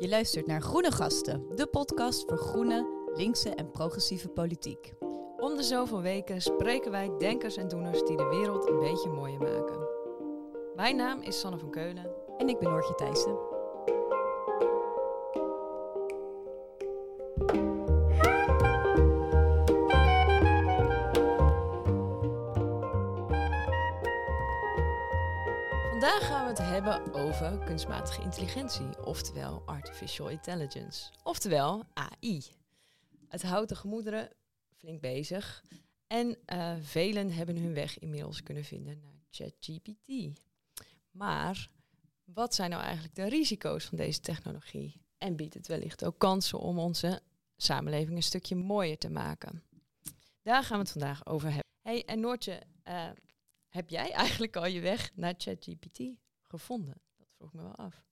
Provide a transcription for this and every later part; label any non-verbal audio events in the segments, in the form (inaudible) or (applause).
Je luistert naar Groene Gasten, de podcast voor groene, linkse en progressieve politiek. Om de zoveel weken spreken wij denkers en doeners die de wereld een beetje mooier maken. Mijn naam is Sanne van Keulen. En ik ben Noortje Thijssen. Over kunstmatige intelligentie, oftewel artificial intelligence, oftewel AI. Het houdt de gemoederen flink bezig en uh, velen hebben hun weg inmiddels kunnen vinden naar ChatGPT. Maar wat zijn nou eigenlijk de risico's van deze technologie? En biedt het wellicht ook kansen om onze samenleving een stukje mooier te maken? Daar gaan we het vandaag over hebben. Hey, en Noortje, uh, heb jij eigenlijk al je weg naar ChatGPT gevonden? Dat vroeg me wel af.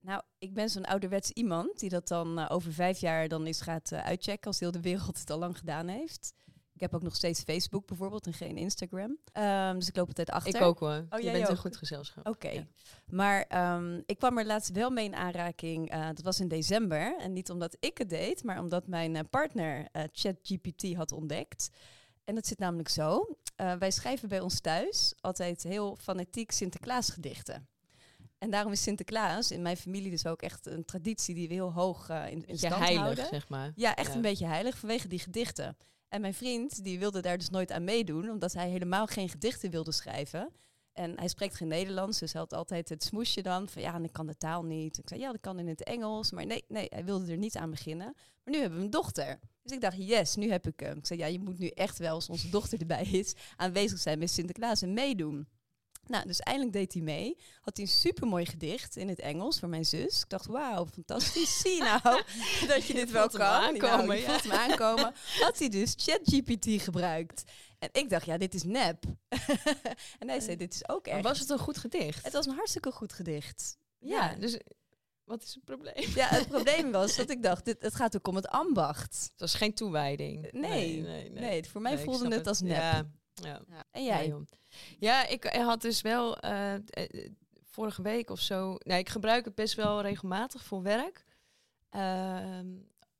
Nou, ik ben zo'n ouderwets iemand die dat dan uh, over vijf jaar dan eens gaat uh, uitchecken als heel de wereld het al lang gedaan heeft. Ik heb ook nog steeds Facebook bijvoorbeeld en geen Instagram. Um, dus ik loop altijd achter. Ik ook hoor. Oh, je bent ook? een goed gezelschap. Oké. Okay. Ja. Maar um, ik kwam er laatst wel mee in aanraking. Uh, dat was in december. En niet omdat ik het deed, maar omdat mijn partner ChatGPT had ontdekt. En dat zit namelijk zo. Wij schrijven bij ons thuis altijd heel fanatiek Sinterklaasgedichten. En daarom is Sinterklaas in mijn familie dus ook echt een traditie die we heel hoog uh, in, in stand heilig, houden. zeg maar. Ja, echt ja. een beetje heilig vanwege die gedichten. En mijn vriend die wilde daar dus nooit aan meedoen, omdat hij helemaal geen gedichten wilde schrijven. En hij spreekt geen Nederlands, dus hij had altijd het smoesje dan van ja, en ik kan de taal niet. Ik zei ja, dat kan in het Engels, maar nee, nee, hij wilde er niet aan beginnen. Maar nu hebben we een dochter. Dus ik dacht, yes, nu heb ik hem. Ik zei, ja, je moet nu echt wel, als onze dochter erbij is, aanwezig zijn met Sinterklaas en meedoen. Nou, dus eindelijk deed hij mee. Had hij een supermooi gedicht in het Engels voor mijn zus. Ik dacht, wauw, fantastisch. Zie nou (laughs) dat je dit wel kan. Aankomen, nou, je voelt hem aankomen. Had hij dus ChatGPT gebruikt. En ik dacht, ja, dit is nep. (laughs) en hij zei, dit is ook echt. Maar was het een goed gedicht? Het was een hartstikke goed gedicht. Ja, ja dus wat is het probleem? Ja, het (laughs) probleem was dat ik dacht, dit, het gaat ook om het ambacht. Het was geen toewijding. Nee, nee, nee. nee voor mij nee, voelde het, het als nep. Ja, ja. ja. En jij? Ja, ja, ik had dus wel uh, vorige week of zo... Nee, ik gebruik het best wel regelmatig voor werk. Uh,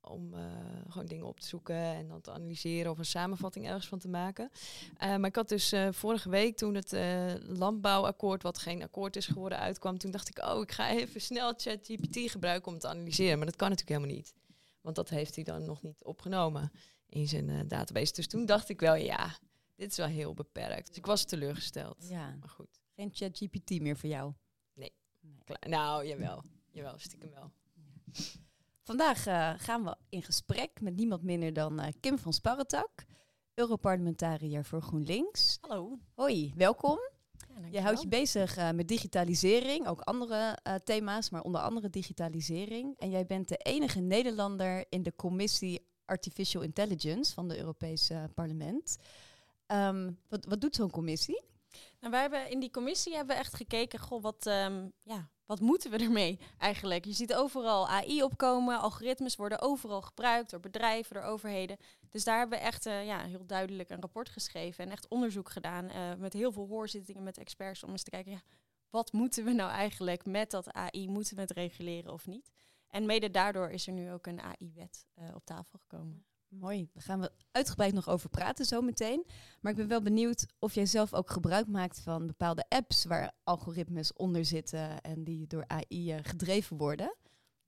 om uh, gewoon dingen op te zoeken en dan te analyseren of een samenvatting ergens van te maken. Uh, maar ik had dus uh, vorige week toen het landbouwakkoord, wat geen akkoord is geworden, uitkwam, toen dacht ik, oh, ik ga even snel ChatGPT gebruiken om te analyseren. Maar dat kan natuurlijk helemaal niet. Want dat heeft hij dan nog niet opgenomen in zijn database. Dus toen dacht ik wel, ja, dit is wel heel beperkt. Dus ik was teleurgesteld. Ja. Maar goed. Geen ChatGPT meer voor jou? Nee. nee. Nou, jawel. Jawel, stiekem wel. Ja. Vandaag uh, gaan we in gesprek met niemand minder dan uh, Kim van Sparretak, Europarlementariër voor GroenLinks. Hallo. Hoi, welkom. Ja, Jij houdt je bezig uh, met digitalisering, ook andere thema's, maar onder andere digitalisering. En jij bent de enige Nederlander in de commissie Artificial Intelligence van het Europese parlement. Um, wat, wat doet zo'n commissie? Nou, wij hebben in die commissie hebben we echt gekeken, goh, wat, um, ja, wat moeten we ermee eigenlijk? Je ziet overal AI opkomen, algoritmes worden overal gebruikt door bedrijven, door overheden. Dus daar hebben we echt uh, ja, heel duidelijk een rapport geschreven en echt onderzoek gedaan uh, met heel veel hoorzittingen met experts om eens te kijken, wat moeten we nou eigenlijk met dat AI? Moeten we het reguleren of niet? En mede daardoor is er nu ook een AI-wet uh, op tafel gekomen. Mooi, daar gaan we uitgebreid nog over praten zo meteen. Maar ik ben wel benieuwd of jij zelf ook gebruik maakt van bepaalde apps waar algoritmes onder zitten en die door AI uh, gedreven worden.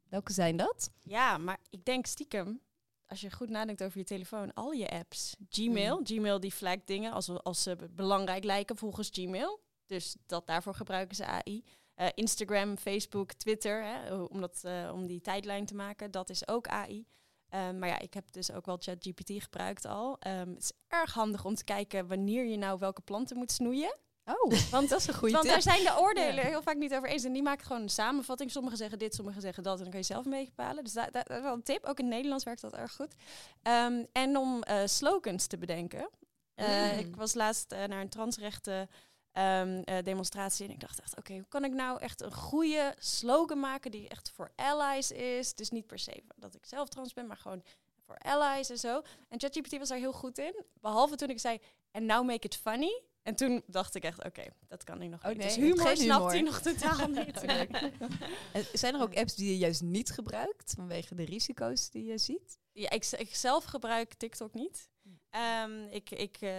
Welke zijn dat? Ja, maar ik denk stiekem, als je goed nadenkt over je telefoon, al je apps. Gmail, mm. Gmail die flagt dingen als, als ze belangrijk lijken volgens Gmail. Dus dat daarvoor gebruiken ze AI. Uh, Instagram, Facebook, Twitter, hè, om, dat, uh, om die tijdlijn te maken, dat is ook AI. Um, maar ja, ik heb dus ook wel ChatGPT gebruikt al. Um, het is erg handig om te kijken wanneer je nou welke planten moet snoeien. Oh, (laughs) want dat is een goede Want tip. daar zijn de oordelen ja. heel vaak niet over eens. En die maken gewoon een samenvatting. Sommigen zeggen dit, sommigen zeggen dat. En dan kan je zelf mee bepalen. Dus dat, dat, dat is wel een tip. Ook in het Nederlands werkt dat erg goed. Um, en om uh, slogans te bedenken. Uh, mm. Ik was laatst uh, naar een transrechten um, uh, demonstratie. En ik dacht echt, oké, okay, hoe kan ik nou echt een goede slogan maken die echt voor allies is? Dus niet per se dat ik zelf trans ben, maar gewoon voor allies en zo. En ChatGPT was daar heel goed in. Behalve toen ik zei, en now make it funny. En toen dacht ik echt, oké, dat kan ik nog Oh, niet. nee, Dus hebt humor geen snapt humor. hij nog totaal niet. (laughs) En zijn er ook apps die je juist niet gebruikt vanwege de risico's die je ziet? Ja, ik, ik zelf gebruik TikTok niet. Hm. Ehm, ik, ik, eh,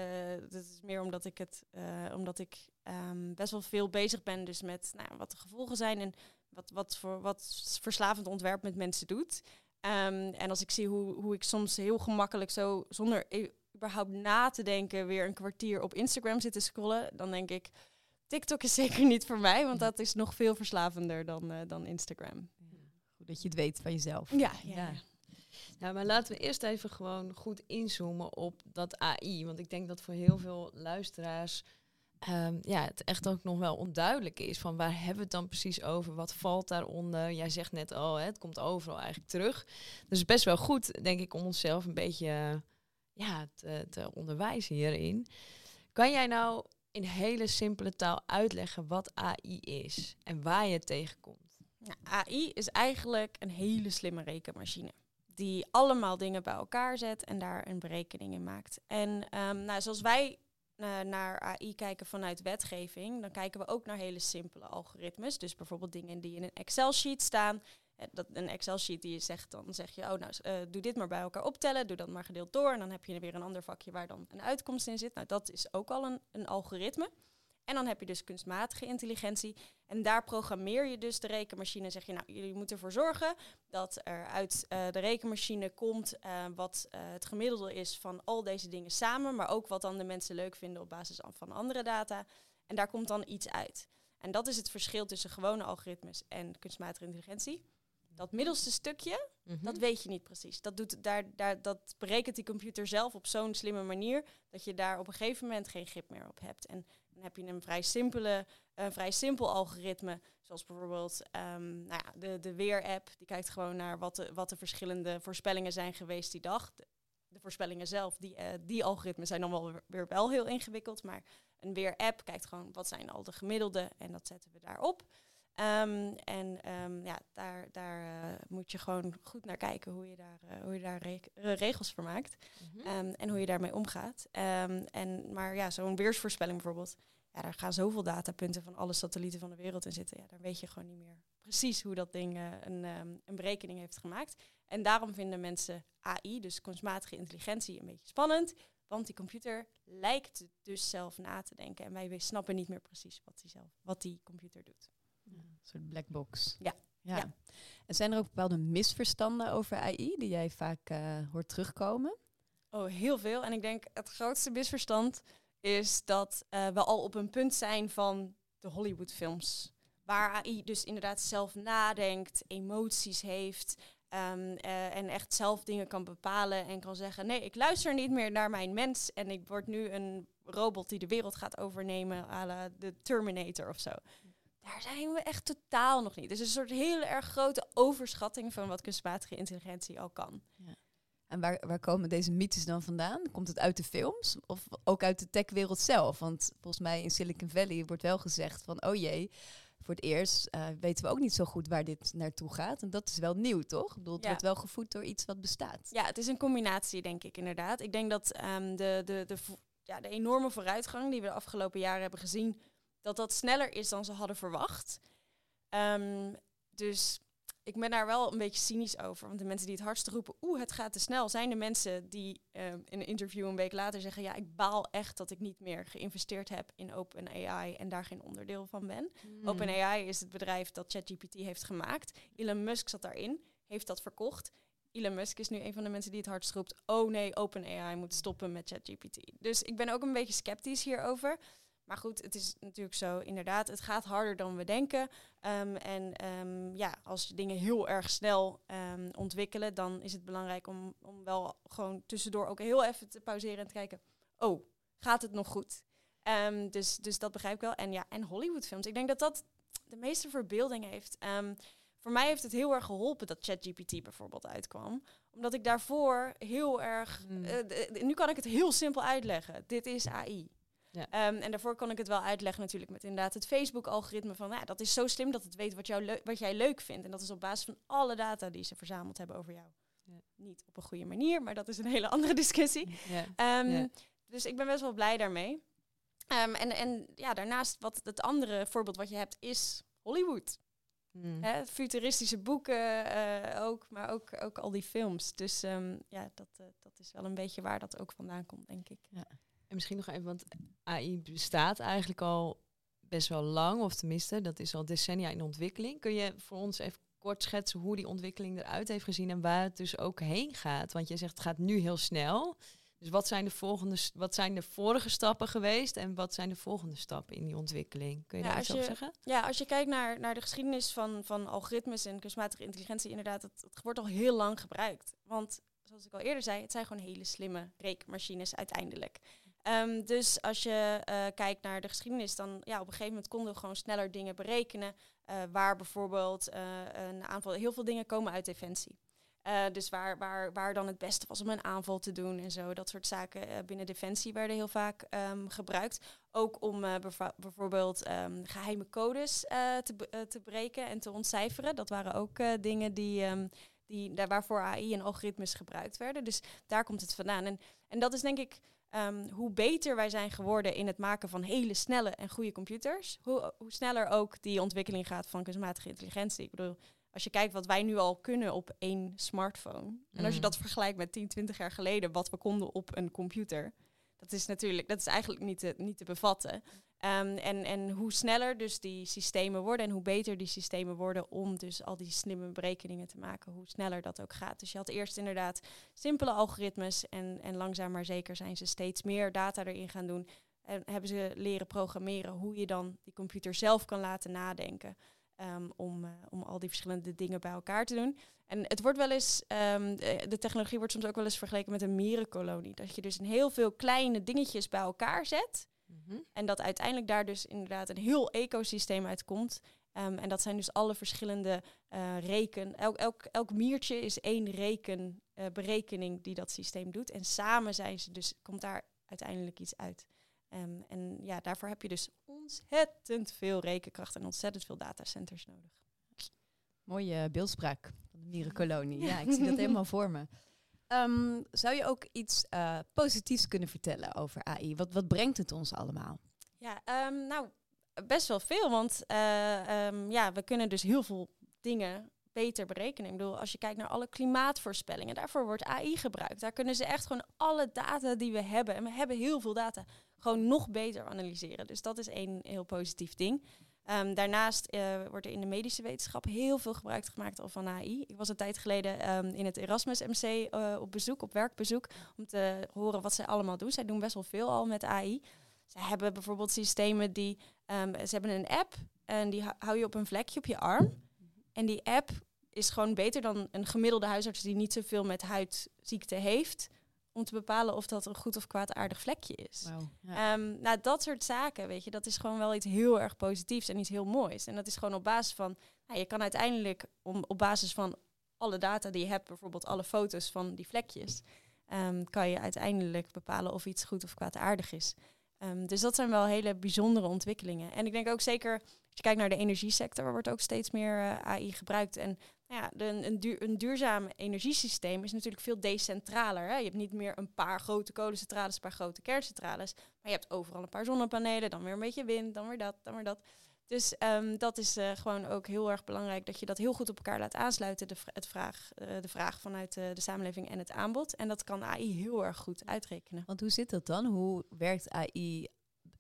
dat is meer omdat ik het, eh, omdat ik ehm, best wel veel bezig ben, dus met nou, wat de gevolgen zijn en wat, wat voor wat verslavend ontwerp met mensen doet. Ehm, en als ik zie hoe, hoe ik soms heel gemakkelijk zo zonder e- überhaupt na te denken weer een kwartier op Instagram zit te scrollen, dan denk ik TikTok is (laughs) zeker niet voor mij, want dat is nog veel verslavender dan, eh, dan Instagram. Goed dat je het weet van jezelf. Ja, Ja. ja. Nou, maar laten we eerst even gewoon goed inzoomen op dat AI. Want ik denk dat voor heel veel luisteraars ehm, ja, het echt ook nog wel onduidelijk is. Van waar hebben we het dan precies over? Wat valt daaronder? Jij zegt net al, het komt overal eigenlijk terug. Dus best wel goed, denk ik, om onszelf een beetje ja, te, te onderwijzen hierin. Kan jij nou in hele simpele taal uitleggen wat AI is en waar je het tegenkomt? Nou, AI is eigenlijk een hele slimme rekenmachine. Die allemaal dingen bij elkaar zet en daar een berekening in maakt. En ehm, nou, zoals wij eh, naar AI kijken vanuit wetgeving, dan kijken we ook naar hele simpele algoritmes. Dus bijvoorbeeld dingen die in een Excel-sheet staan. Eh, dat, een Excel-sheet die je zegt, dan zeg je, oh nou, eh, doe dit maar bij elkaar optellen, doe dat maar gedeeld door. En dan heb je weer een ander vakje waar dan een uitkomst in zit. Nou, dat is ook al een, een algoritme. En dan heb je dus kunstmatige intelligentie. En daar programmeer je dus de rekenmachine. Zeg je, nou, jullie moeten ervoor zorgen dat er uit eh, de rekenmachine komt eh, wat eh, het gemiddelde is van al deze dingen samen. Maar ook wat dan de mensen leuk vinden op basis an- van andere data. En daar komt dan iets uit. En dat is het verschil tussen gewone algoritmes en kunstmatige intelligentie. Dat middelste stukje, dat weet je niet precies. Dat, doet, daar, daar, dat berekent die computer zelf op zo'n slimme manier dat je daar op een gegeven moment geen grip meer op hebt. En dan heb je een vrij, simpele, een vrij simpel algoritme, zoals bijvoorbeeld ehm, nou ja, de, de weer-app. Die kijkt gewoon naar wat de, wat de verschillende voorspellingen zijn geweest die dag. De, voorspellingen zelf, die, eh, die algoritmen zijn dan wel weer, weer wel heel ingewikkeld. Maar een weer-app kijkt gewoon wat zijn al de gemiddelde en dat zetten we daarop. Ehm, en ehm, ja, daar, daar eh, moet je gewoon goed naar kijken hoe je daar, eh, hoe je daar re- eh, regels voor maakt. Mhm. Ehm, en hoe je daarmee omgaat. En, maar ja, zo'n weersvoorspelling bijvoorbeeld. Ja, daar gaan zoveel datapunten van alle satellieten van de wereld in zitten. Ja, daar weet je gewoon niet meer precies hoe dat ding een, een berekening heeft gemaakt. En daarom vinden mensen AI, dus kunstmatige intelligentie, een beetje spannend. Want die computer lijkt dus zelf na te denken. En wij snappen niet meer precies wat die, zelf, wat die computer doet. Een soort black box. Ja. ja. Ja. En zijn er ook bepaalde misverstanden over AI die jij vaak eh, hoort terugkomen? Oh, heel veel. En ik denk het grootste misverstand is dat eh, we al op een punt zijn van de Hollywoodfilms. Waar AI dus inderdaad zelf nadenkt, emoties heeft. ehm, eh, en echt zelf dingen kan bepalen en kan zeggen: Nee, ik luister niet meer naar mijn mens. En ik word nu een robot die de wereld gaat overnemen, à la de Terminator of zo. Daar zijn we echt totaal nog niet. Dus een soort hele erg grote overschatting van wat kunstmatige intelligentie al kan. En waar, waar komen deze mythes dan vandaan? Komt het uit de films of ook uit de techwereld zelf? Want volgens mij in Silicon Valley wordt wel gezegd van, oh jee, voor het eerst eh, weten we ook niet zo goed waar dit naartoe gaat. En dat is wel nieuw, toch? Ik bedoel, het Ja. wordt wel gevoed door iets wat bestaat. Ja, het is een combinatie, denk ik inderdaad. Ik denk dat ehm, de, de, de, ja, de enorme vooruitgang die we de afgelopen jaren hebben gezien, dat dat sneller is dan ze hadden verwacht. Ehm, dus ik ben daar wel een beetje cynisch over. Want de mensen die het hardst roepen, oeh, het gaat te snel, zijn de mensen die ehm, in een interview een week later zeggen, ja, ik baal echt dat ik niet meer geïnvesteerd heb in OpenAI en daar geen onderdeel van ben. Hmm. OpenAI is het bedrijf dat ChatGPT heeft gemaakt. Elon Musk zat daarin, heeft dat verkocht. Elon Musk is nu een van de mensen die het hardst roept... oh nee, OpenAI moet stoppen met ChatGPT. Dus ik ben ook een beetje sceptisch hierover. Maar goed, het is natuurlijk zo, inderdaad, het gaat harder dan we denken. Ehm, en ehm, ja, als dingen heel erg snel ehm, ontwikkelen... dan is het belangrijk om, om wel gewoon tussendoor ook heel even te pauzeren en te kijken... oh, gaat het nog goed? Dus, dus dat begrijp ik wel. En ja, en Hollywoodfilms. Ik denk dat dat de meeste verbeelding heeft. Voor mij heeft het heel erg geholpen dat ChatGPT bijvoorbeeld uitkwam. Omdat ik daarvoor heel erg... Mm. eh, nu kan ik het heel simpel uitleggen. Dit is AI. Ja. Ehm, en daarvoor kon ik het wel uitleggen natuurlijk met inderdaad het Facebook-algoritme van... Ja, dat is zo slim dat het weet wat, jou wat jij leuk vindt. En dat is op basis van alle data die ze verzameld hebben over jou. Ja. Niet op een goede manier, maar dat is een hele (laughs) andere discussie. Ja. Ehm, Ja. Dus ik ben best wel blij daarmee. Ehm, en, en ja, daarnaast, wat het andere voorbeeld wat je hebt, is Hollywood. Hmm. Hè, futuristische boeken eh, ook, maar ook, ook al die films. Dus ja, dat, eh, dat is wel een beetje waar dat ook vandaan komt, denk ik. En misschien nog even, want AI bestaat eigenlijk al best wel lang, of tenminste, dat is al decennia in ontwikkeling. Kun je voor ons even kort schetsen hoe die ontwikkeling eruit heeft gezien en waar het dus ook heen gaat? Want je zegt het gaat nu heel snel. Dus wat zijn de volgende, wat zijn de vorige stappen geweest en wat zijn de volgende stappen in die ontwikkeling? Kun je Ja, daar iets over zeggen? Ja, als je kijkt naar, naar de geschiedenis van, van algoritmes en kunstmatige intelligentie, inderdaad, het, het wordt al heel lang gebruikt. Want zoals ik al eerder zei, het zijn gewoon hele slimme rekenmachines uiteindelijk. Ehm, dus als je eh, kijkt naar de geschiedenis, dan ja, op een gegeven moment konden we gewoon sneller dingen berekenen. eh, waar bijvoorbeeld eh, een aanval, heel veel dingen komen uit defensie. Dus waar, waar, waar dan het beste was om een aanval te doen en zo. Dat soort zaken binnen defensie werden heel vaak ehm, gebruikt. Ook om bijvoorbeeld ehm, geheime codes te, te breken en te ontcijferen. Dat waren ook dingen die, die, waarvoor AI en algoritmes gebruikt werden. Dus daar komt het vandaan. En, en dat is denk ik ehm, hoe beter wij zijn geworden in het maken van hele snelle en goede computers. Hoe, hoe sneller ook die ontwikkeling gaat van kunstmatige intelligentie. Ik bedoel, als je kijkt wat wij nu al kunnen op één smartphone. En als je Mm. dat vergelijkt met 10, 20 jaar geleden, wat we konden op een computer. Dat is natuurlijk, dat is eigenlijk niet te, niet te bevatten. Ehm, en, en hoe sneller dus die systemen worden en hoe beter die systemen worden om dus al die slimme berekeningen te maken, hoe sneller dat ook gaat. Dus je had eerst inderdaad simpele algoritmes en, en langzaam maar zeker zijn ze steeds meer data erin gaan doen. En hebben ze leren programmeren hoe je dan die computer zelf kan laten nadenken. ehm, om, eh, om al die verschillende dingen bij elkaar te doen. En het wordt wel eens, ehm, de, de technologie wordt soms ook wel eens vergeleken met een mierenkolonie. Dat je dus een heel veel kleine dingetjes bij elkaar zet. Mhm. En dat uiteindelijk daar dus inderdaad een heel ecosysteem uitkomt. Ehm, en dat zijn dus alle verschillende eh, reken. Elk, elk, elk miertje is één reken, eh, berekening die dat systeem doet. En samen zijn ze dus, komt daar uiteindelijk iets uit. Ehm, en ja, daarvoor heb je dus ontzettend veel rekenkracht en ontzettend veel datacenters nodig. Mooie beeldspraak van de mierenkolonie. (laughs) Ja, ik zie dat helemaal voor me. Ehm, zou je ook iets eh, positiefs kunnen vertellen over AI? Wat, wat brengt het ons allemaal? Ja, ehm, nou, best wel veel. Want eh, ehm, ja, we kunnen dus heel veel dingen beter berekenen. Ik bedoel, als je kijkt naar alle klimaatvoorspellingen, daarvoor wordt AI gebruikt. Daar kunnen ze echt gewoon alle data die we hebben, en we hebben heel veel data, gewoon nog beter analyseren. Dus dat is één heel positief ding. Ehm, daarnaast eh, wordt er in de medische wetenschap heel veel gebruik gemaakt van AI. Ik was een tijd geleden ehm, in het Erasmus MC eh, op bezoek, op werkbezoek, om te horen wat zij allemaal doen. Zij doen best wel veel al met AI. Ze hebben bijvoorbeeld systemen die, ehm, ze hebben een app en die hou je op een vlekje op je arm. En die app is gewoon beter dan een gemiddelde huisarts die niet zoveel met huidziekte heeft, om te bepalen of dat een goed of kwaadaardig vlekje is. Ja. Ehm, nou, dat soort zaken, weet je, dat is gewoon wel iets heel erg positiefs en iets heel moois. En dat is gewoon op basis van, nou, je kan uiteindelijk om, op basis van alle data die je hebt, bijvoorbeeld alle foto's van die vlekjes, ehm, kan je uiteindelijk bepalen of iets goed of kwaadaardig is. Ehm, dus dat zijn wel hele bijzondere ontwikkelingen. En ik denk ook zeker, als je kijkt naar de energiesector, wordt ook steeds meer eh, AI gebruikt. En ja, de, een, duur, een duurzaam energiesysteem is natuurlijk veel decentraler. Hè? Je hebt niet meer een paar grote kolencentrales, een paar grote kerncentrales. Maar je hebt overal een paar zonnepanelen, dan weer een beetje wind, dan weer dat, dan weer dat. Dus ehm, dat is eh, gewoon ook heel erg belangrijk dat je dat heel goed op elkaar laat aansluiten, de, het vraag, eh, de vraag vanuit eh, de samenleving en het aanbod. En dat kan AI heel erg goed uitrekenen. Want hoe zit dat dan? Hoe werkt AI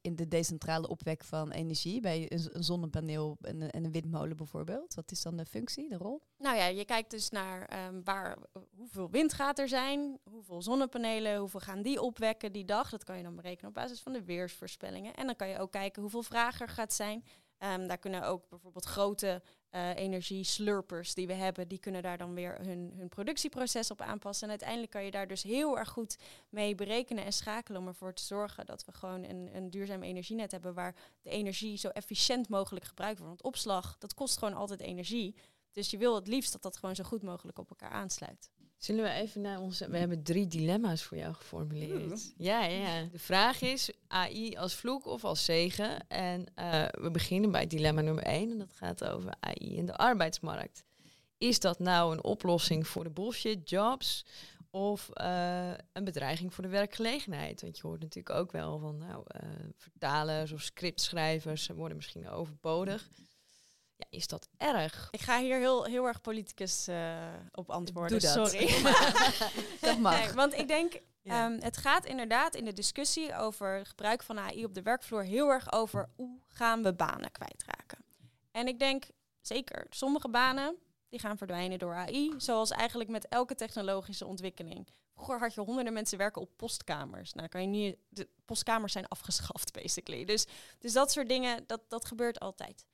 in de decentrale opwek van energie bij een, zonnepaneel en een, en een windmolen bijvoorbeeld? Wat is dan de functie, de rol? Nou ja, je kijkt dus naar ehm, waar, hoeveel wind gaat er zijn, hoeveel zonnepanelen, hoeveel gaan die opwekken die dag. Dat kan je dan berekenen op basis van de weersvoorspellingen. En dan kan je ook kijken hoeveel vraag er gaat zijn. Ehm, daar kunnen ook bijvoorbeeld grote eh energieslurpers die we hebben, die kunnen daar dan weer hun, hun productieproces op aanpassen. En uiteindelijk kan je daar dus heel erg goed mee berekenen en schakelen om ervoor te zorgen dat we gewoon een, een duurzaam energienet hebben waar de energie zo efficiënt mogelijk gebruikt wordt. Want opslag, dat kost gewoon altijd energie. Dus je wil het liefst dat dat gewoon zo goed mogelijk op elkaar aansluit. Zullen we even naar onze... We hebben drie dilemma's voor jou geformuleerd. Ja, ja, ja. De vraag is AI als vloek of als zegen. En eh, we beginnen bij dilemma nummer één. En dat gaat over AI in de arbeidsmarkt. Is dat nou een oplossing voor de bullshit jobs? Of eh, een bedreiging voor de werkgelegenheid. Want je hoort natuurlijk ook wel van nou, eh, vertalers of scriptschrijvers worden misschien overbodig. Ja, is dat erg? Ik ga hier heel, heel erg politicus eh, op antwoorden. Doe dat. Sorry. (laughs) Dat mag. Nee, want ik denk, Ja. ehm, het gaat inderdaad in de discussie over het gebruik van AI op de werkvloer heel erg over hoe gaan we banen kwijtraken. En ik denk zeker, sommige banen die gaan verdwijnen door AI, zoals eigenlijk met elke technologische ontwikkeling. Vroeger had je honderden mensen werken op postkamers. Nou, kan je nu, de postkamers zijn afgeschaft, (laughs) basically. Dus, dus dat soort dingen, dat, dat gebeurt altijd.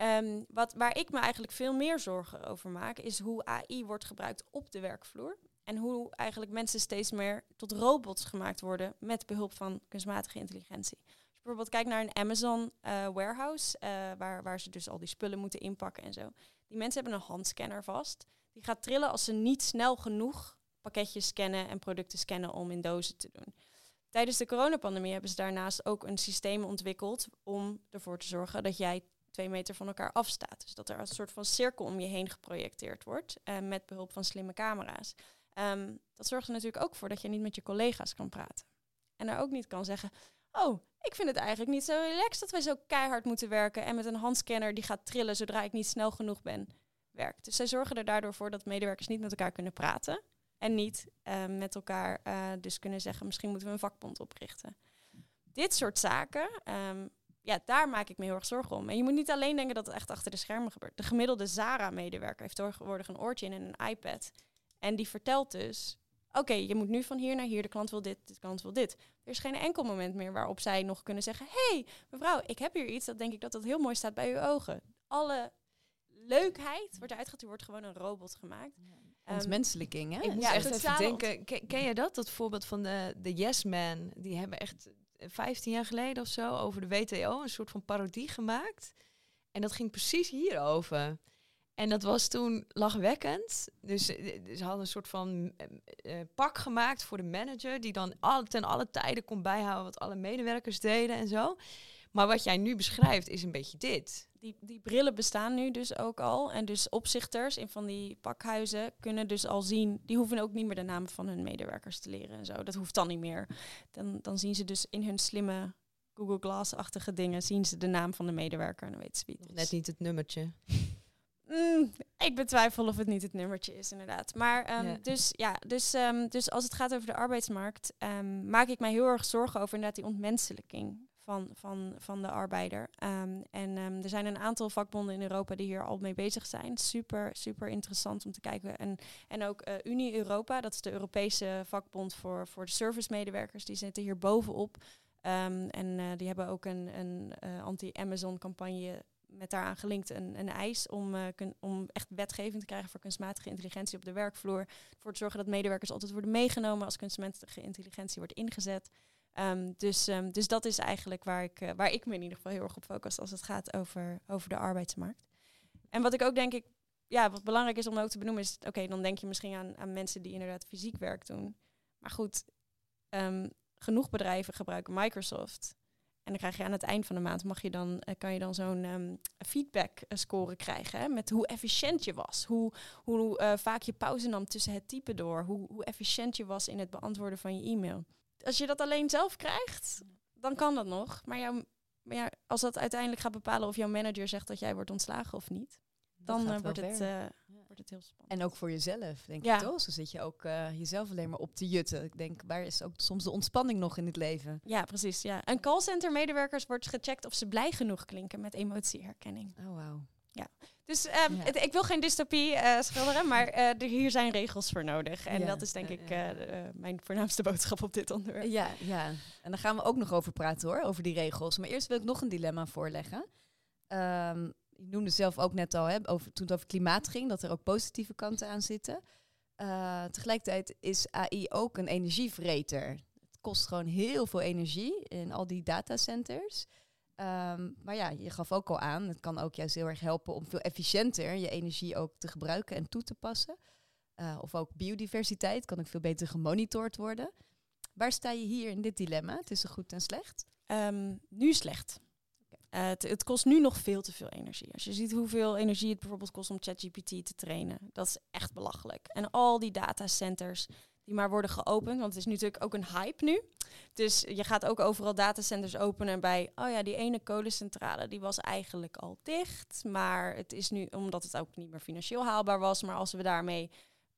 Ehm, wat, waar ik me eigenlijk veel meer zorgen over maak, is hoe AI wordt gebruikt op de werkvloer. En hoe eigenlijk mensen steeds meer tot robots gemaakt worden met behulp van kunstmatige intelligentie. Als je bijvoorbeeld kijkt naar een Amazon eh, warehouse, eh, waar, waar ze dus al die spullen moeten inpakken en zo. Die mensen hebben een handscanner vast. Die gaat trillen als ze niet snel genoeg pakketjes scannen en producten scannen om in dozen te doen. Tijdens de coronapandemie hebben ze daarnaast ook een systeem ontwikkeld om ervoor te zorgen dat jij twee meter van elkaar afstaat. Dus dat er een soort van cirkel om je heen geprojecteerd wordt eh, met behulp van slimme camera's. Ehm, dat zorgt er natuurlijk ook voor dat je niet met je collega's kan praten. En er ook niet kan zeggen, oh, ik vind het eigenlijk niet zo relaxed dat wij zo keihard moeten werken en met een handscanner die gaat trillen zodra ik niet snel genoeg ben, werkt. Dus zij zorgen er daardoor voor dat medewerkers niet met elkaar kunnen praten en niet eh, met elkaar eh, dus kunnen zeggen, misschien moeten we een vakbond oprichten. Dit soort zaken, ehm, ja, daar maak ik me heel erg zorgen om. En je moet niet alleen denken dat het echt achter de schermen gebeurt. De gemiddelde Zara-medewerker heeft tegenwoordig een oortje in en een iPad. En die vertelt dus, oké, je moet nu van hier naar hier, de klant wil dit, de klant wil dit. Er is geen enkel moment meer waarop zij nog kunnen zeggen, hey, mevrouw, ik heb hier iets, dat denk ik dat dat heel mooi staat bij uw ogen. Alle leukheid wordt uitgehaald, er wordt gewoon een robot gemaakt. Ehm, Ontmenselijking, hè? Ik moet Ja, echt even denken, ken, ken je dat? Dat voorbeeld van de, de Yes Man. Die hebben echt 15 jaar geleden of zo over de WTO een soort van parodie gemaakt. En dat ging precies hierover. En dat was toen lachwekkend. Dus eh, ze hadden een soort van eh, eh, pak gemaakt voor de manager, die dan al, ten alle tijden kon bijhouden wat alle medewerkers deden en zo. Maar wat jij nu beschrijft is een beetje dit. Die, die brillen bestaan nu dus ook al. En dus opzichters in van die pakhuizen kunnen dus al zien... die hoeven ook niet meer de namen van hun medewerkers te leren en zo. Dat hoeft dan niet meer. Dan, dan zien ze dus in hun slimme Google Glass-achtige dingen... zien ze de naam van de medewerker en dan weten ze wie het is. net niet het nummertje. Mm, ik betwijfel of het niet het nummertje is, inderdaad. Maar ehm, Ja. dus ja, dus, ehm, dus als het gaat over de arbeidsmarkt, ehm, maak ik mij heel erg zorgen over inderdaad die ontmenselijking van, van, van de arbeider. Ehm, en ehm, er zijn een aantal vakbonden in Europa die hier al mee bezig zijn. Super, super interessant om te kijken. En, en ook eh, Unie Europa, dat is de Europese vakbond voor, voor de servicemedewerkers, die zitten hier bovenop. Ehm, en eh, die hebben ook een, een eh, anti-Amazon-campagne met daaraan gelinkt een, een eis om, kun- om echt wetgeving te krijgen voor kunstmatige intelligentie op de werkvloer. Voor te zorgen dat medewerkers altijd worden meegenomen als kunstmatige intelligentie wordt ingezet. Ehm, dus, ehm, dus dat is eigenlijk waar ik, eh, waar ik me in ieder geval heel erg op focus als het gaat over, over de arbeidsmarkt. En wat ik ook denk ik, ja, wat belangrijk is om ook te benoemen is, oké, dan denk je misschien aan, aan mensen die inderdaad fysiek werk doen. Maar goed, ehm, genoeg bedrijven gebruiken Microsoft. En dan krijg je aan het eind van de maand mag je dan, eh, kan je dan zo'n feedback eh, score krijgen. Hè, met hoe efficiënt je was. Hoe, hoe vaak je pauze nam tussen het typen door. Hoe, hoe efficiënt je was in het beantwoorden van je e-mail. Als je dat alleen zelf krijgt, dan kan dat nog. Maar, jouw, maar ja, als dat uiteindelijk gaat bepalen of jouw manager zegt dat jij wordt ontslagen of niet, dan eh, wordt, het, eh, wordt het heel spannend. En ook voor jezelf, denk Ja. ik toch? Zo zit je ook eh, jezelf alleen maar op te jutten. Ik denk, waar is ook soms de ontspanning nog in het leven? Ja, precies. Ja. Een callcenter medewerkers wordt gecheckt of ze blij genoeg klinken met emotieherkenning. Oh, wauw. Dus ehm, Ja. het- ik wil geen dystopie eh, schilderen, maar eh, er, hier zijn regels voor nodig. En Ja. dat is denk Ja, ik ja. eh, mijn voornaamste (laughs) boodschap op dit onderwerp. Ja, ja. En daar gaan we ook nog over praten hoor, over die regels. Maar eerst wil ik nog een dilemma voorleggen. Ehm je noemde zelf ook net al, hè, over, toen het over klimaat ging, dat er ook positieve kanten aan zitten. Tegelijkertijd is AI ook een energievreter. Het kost gewoon heel veel energie in al die datacenters. Ehm, maar ja, je gaf ook al aan, het kan ook juist heel erg helpen om veel efficiënter je energie ook te gebruiken en toe te passen. Eh, of ook biodiversiteit kan ook veel beter gemonitord worden. Waar sta je hier in dit dilemma tussen goed en slecht? Ehm, nu slecht. Eh, het, het kost nu nog veel te veel energie. Als je ziet hoeveel energie het bijvoorbeeld kost om ChatGPT te trainen, dat is echt belachelijk. En al die datacenters, die maar worden geopend. Want het is natuurlijk ook een hype nu. Dus je gaat ook overal datacenters openen bij, oh ja, die ene kolencentrale die was eigenlijk al dicht. Maar het is nu, omdat het ook niet meer financieel haalbaar was. Maar als we daarmee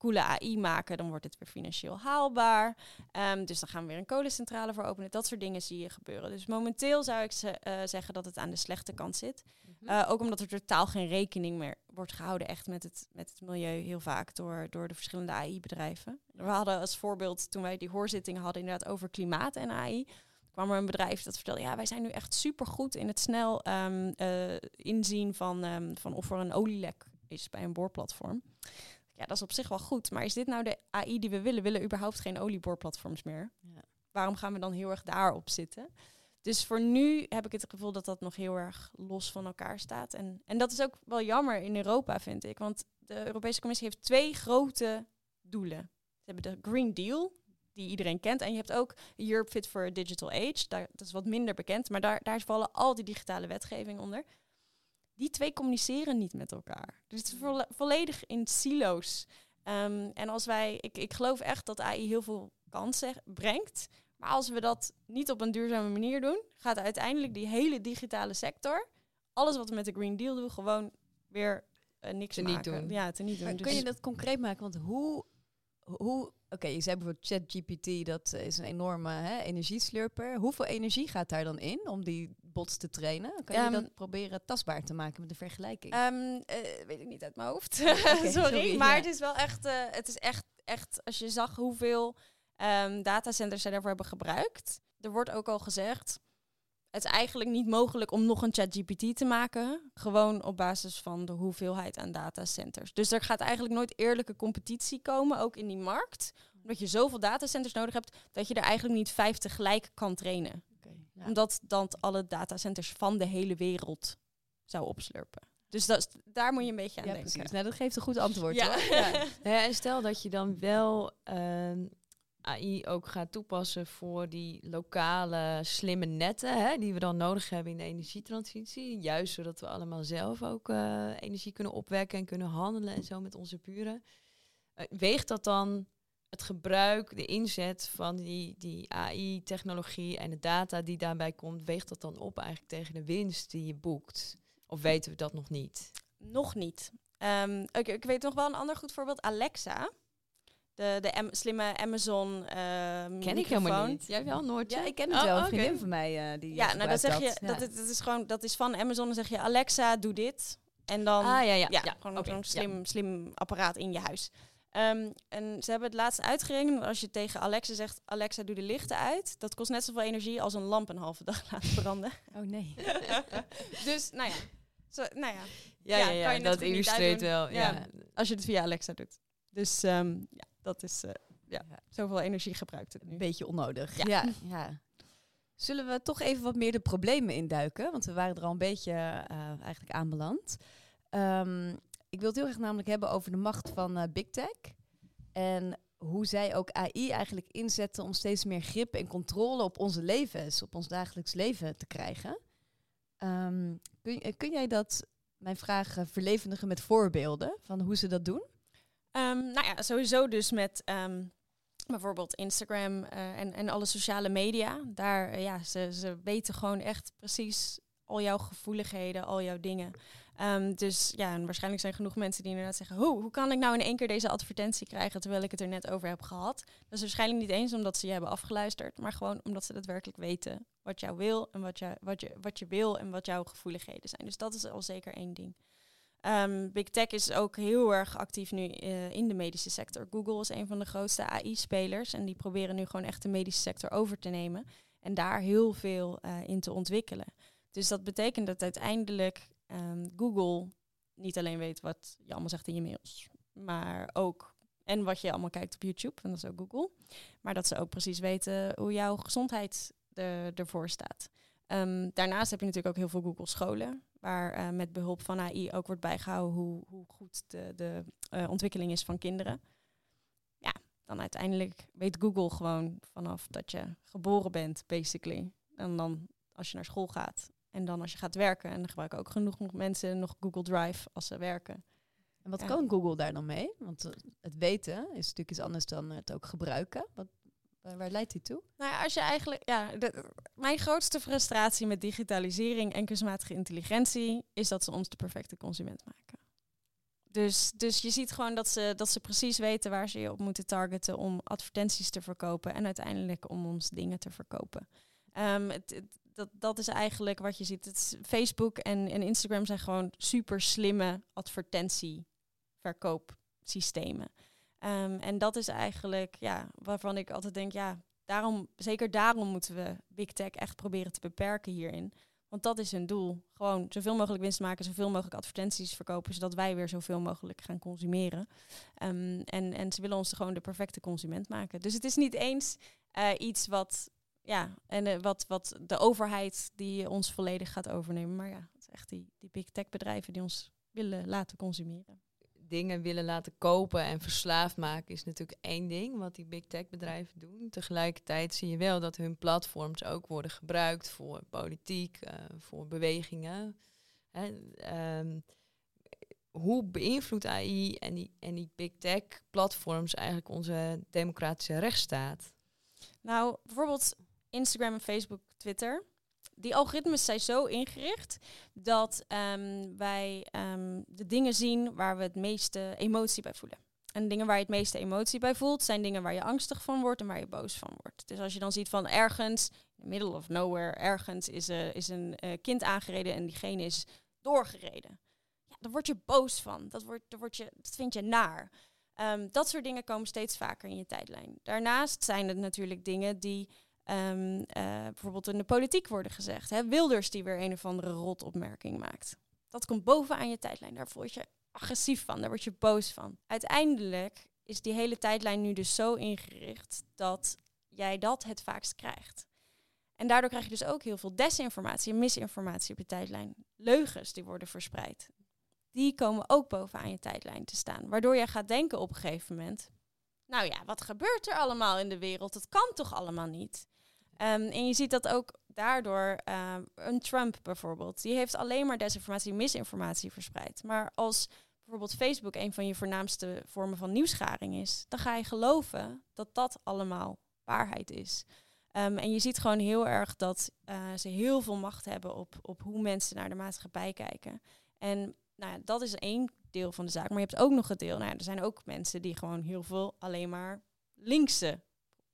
coole AI maken, dan wordt het weer financieel haalbaar. Ehm, dus dan gaan we weer een kolencentrale voor openen. Dat soort dingen zie je gebeuren. Dus momenteel zou ik ze, eh, zeggen dat het aan de slechte kant zit. Mhm. Uh, ook omdat er totaal geen rekening meer wordt gehouden echt met het, met het milieu heel vaak door, door de verschillende AI-bedrijven. We hadden als voorbeeld toen wij die hoorzittingen hadden inderdaad over klimaat en AI. kwam er een bedrijf dat vertelde, ja wij zijn nu echt supergoed in het snel um, uh, inzien van, um, van of er een olielek is bij een boorplatform. Ja, dat is op zich wel goed. Maar is dit nou de AI die we willen? Willen überhaupt geen olieboorplatforms meer. Ja. Waarom gaan we dan heel erg daarop zitten? Dus voor nu heb ik het gevoel dat dat nog heel erg los van elkaar staat. En, en dat is ook wel jammer in Europa, vind ik. Want de Europese Commissie heeft twee grote doelen. Ze hebben de Green Deal, die iedereen kent. En je hebt ook Europe Fit for a Digital Age. Daar, dat is wat minder bekend, maar daar, daar vallen al die digitale wetgeving onder. Die twee communiceren niet met elkaar. Dus het is vo volledig in silo's. Um, en als wij, ik, ik geloof echt dat AI heel veel kansen brengt. Maar als we dat niet op een duurzame manier doen, gaat uiteindelijk die hele digitale sector, alles wat we met de Green Deal doen, gewoon weer uh, niks te maken. niet doen. Ja, te niet doen. Maar Dus kun je dat concreet maken? Want hoe, hoe oké, je zei bijvoorbeeld ChatGPT, dat is een enorme hè, energieslurper. Hoeveel energie gaat daar dan in om die bots te trainen? Kan je Um, dat proberen tastbaar te maken met een vergelijking? Ehm, eh, weet ik niet uit mijn hoofd. (laughs) Sorry, sorry, maar ja. het is wel echt, eh, het is echt, echt, als je zag hoeveel ehm, datacenters zij daarvoor hebben gebruikt. Er wordt ook al gezegd, het is eigenlijk niet mogelijk om nog een ChatGPT te maken. Gewoon op basis van de hoeveelheid aan datacenters. Dus er gaat eigenlijk nooit eerlijke competitie komen, ook in die markt. Omdat je zoveel datacenters nodig hebt, dat je er eigenlijk niet vijf tegelijk kan trainen. Ja. Omdat dan alle datacenters van de hele wereld zou opslurpen. Dus dat, daar moet je een beetje aan ja, denken. precies. Nou, dat geeft een goed antwoord Ja. hoor. (laughs) Ja. Ja, en stel dat je dan wel ehm, AI ook gaat toepassen voor die lokale slimme netten, hè, die we dan nodig hebben in de energietransitie. Juist zodat we allemaal zelf ook eh, energie kunnen opwekken en kunnen handelen en zo met onze buren. Eh, weegt dat dan het gebruik, de inzet van die, die AI-technologie en de data die daarbij komt, weegt dat dan op eigenlijk tegen de winst die je boekt? Of weten we dat nog niet? Nog niet. Ehm, ik, ik weet nog wel een ander goed voorbeeld. Alexa. De, de slimme Amazon ehm Ken ik helemaal niet. Jij wel, Noortje? Ja, ik ken het Oh, wel. Een vriendin van mij eh, die Ja, nou dan zeg je, dat, Ja. het, dat is gewoon, dat is van Amazon. Dan zeg je Alexa, doe dit. En dan Ah, ja, ja. ja, ja. gewoon Oké, zo'n slim, slim apparaat in je huis. Ehm, en ze hebben het laatst uitgerekend. Als je tegen Alexa zegt, Alexa, doe de lichten uit. Dat kost net zoveel energie als een lamp een halve dag (laughs) laten branden. Oh nee. (laughs) dus, nou ja. Zo, nou ja, Ja, Ja, ja, ja, kan je net dat illustreert wel. Ja. Ja. als je het via Alexa doet. Dus ehm, ja, dat is... eh, ja, zoveel energie gebruikt het nu. Een beetje onnodig. Ja. Ja. ja. Zullen we toch even wat meer de problemen induiken? Want we waren er al een beetje eh, eigenlijk aanbeland. Ehm, ik wil het heel graag namelijk hebben over de macht van eh, Big Tech. En hoe zij ook AI eigenlijk inzetten om steeds meer grip en controle op onze levens, op ons dagelijks leven te krijgen. Ehm, kun, eh, kun jij dat, mijn vraag, eh, verlevendigen met voorbeelden van hoe ze dat doen? Ehm, nou ja, sowieso dus met ehm, bijvoorbeeld Instagram en, en alle sociale media. Daar, ja, ze weten gewoon echt precies al jouw gevoeligheden, al jouw dingen. Ehm, dus ja, en waarschijnlijk zijn genoeg mensen die inderdaad zeggen... Hoe, hoe kan ik nou in één keer deze advertentie krijgen terwijl ik het er net over heb gehad? Dat is waarschijnlijk niet eens omdat ze je hebben afgeluisterd... maar gewoon omdat ze daadwerkelijk weten wat jou wil en wat, jou, wat, je, wat je wil en wat jouw gevoeligheden zijn. Dus dat is al zeker één ding. Ehm, Big Tech is ook heel erg actief nu eh, in de medische sector. Google is een van de grootste AI-spelers en die proberen nu gewoon echt de medische sector over te nemen en daar heel veel eh, in te ontwikkelen. Dus dat betekent dat uiteindelijk ehm, Google niet alleen weet wat je allemaal zegt in je mails, maar ook en wat je allemaal kijkt op YouTube, en dat is ook Google, maar dat ze ook precies weten hoe jouw gezondheid er, ervoor staat. Ehm, daarnaast heb je natuurlijk ook heel veel Google scholen, waar eh, met behulp van AI ook wordt bijgehouden hoe, hoe goed de, de eh, ontwikkeling is van kinderen. Ja, dan uiteindelijk weet Google gewoon vanaf dat je geboren bent, basically. En dan als je naar school gaat en dan als je gaat werken. En dan gebruiken ook genoeg mensen nog Google Drive als ze werken. En wat Ja. kan Google daar dan mee? Want eh, het weten is natuurlijk iets anders dan het ook gebruiken. Wat, waar, leidt die toe? Nou ja, als je eigenlijk, ja, de, mijn grootste frustratie met digitalisering en kunstmatige intelligentie is dat ze ons de perfecte consument maken. Dus, dus je ziet gewoon dat ze, dat ze precies weten waar ze je op moeten targeten om advertenties te verkopen en uiteindelijk om ons dingen te verkopen. Ehm, het, het- dat, dat is eigenlijk wat je ziet. Het Facebook en, en Instagram zijn gewoon super slimme advertentieverkoopsystemen. Ehm, en dat is eigenlijk ja, waarvan ik altijd denk, ja, daarom, zeker daarom moeten we Big Tech echt proberen te beperken hierin. Want dat is hun doel. Gewoon zoveel mogelijk winst maken, zoveel mogelijk advertenties verkopen, zodat wij weer zoveel mogelijk gaan consumeren. Ehm, en, en ze willen ons gewoon de perfecte consument maken. Dus het is niet eens eh, iets wat, ja, en eh, wat, wat de overheid die ons volledig gaat overnemen. Maar ja, het is echt die, die big tech bedrijven die ons willen laten consumeren. dingen willen laten kopen en verslaafd maken is natuurlijk één ding wat die big tech bedrijven doen. Tegelijkertijd zie je wel dat hun platforms ook worden gebruikt voor politiek, eh, voor bewegingen. Hè, ehm, hoe beïnvloedt AI en die, en die big tech platforms eigenlijk onze democratische rechtsstaat? Nou, bijvoorbeeld Instagram en Facebook, Twitter. Die algoritmes zijn zo ingericht dat ehm, wij ehm, de dingen zien waar we het meeste emotie bij voelen. En dingen waar je het meeste emotie bij voelt, zijn dingen waar je angstig van wordt en waar je boos van wordt. Dus als je dan ziet van ergens, middle of nowhere, ergens is, eh, is een eh, kind aangereden en diegene is doorgereden. Ja, daar word je boos van. Dat, wordt, daar word je, dat vind je naar. Ehm, dat soort dingen komen steeds vaker in je tijdlijn. Daarnaast zijn het natuurlijk dingen die ehm, eh, bijvoorbeeld in de politiek worden gezegd. Hè? Wilders die weer een of andere rotopmerking maakt. Dat komt bovenaan je tijdlijn. Daar word je agressief van, daar word je boos van. Uiteindelijk is die hele tijdlijn nu dus zo ingericht dat jij dat het vaakst krijgt. En daardoor krijg je dus ook heel veel desinformatie en misinformatie op je tijdlijn. Leugens die worden verspreid. Die komen ook bovenaan je tijdlijn te staan. Waardoor jij gaat denken op een gegeven moment... Nou ja, wat gebeurt er allemaal in de wereld? Dat kan toch allemaal niet? Ehm, en je ziet dat ook daardoor eh, een Trump bijvoorbeeld. Die heeft alleen maar desinformatie misinformatie verspreid. Maar als bijvoorbeeld Facebook een van je voornaamste vormen van nieuwsgaring is... dan ga je geloven dat dat allemaal waarheid is. Ehm, en je ziet gewoon heel erg dat eh, ze heel veel macht hebben op, op hoe mensen naar de maatschappij kijken. En nou ja, dat is één deel van de zaak. Maar je hebt ook nog het deel. Nou, er zijn ook mensen die gewoon heel veel alleen maar linkse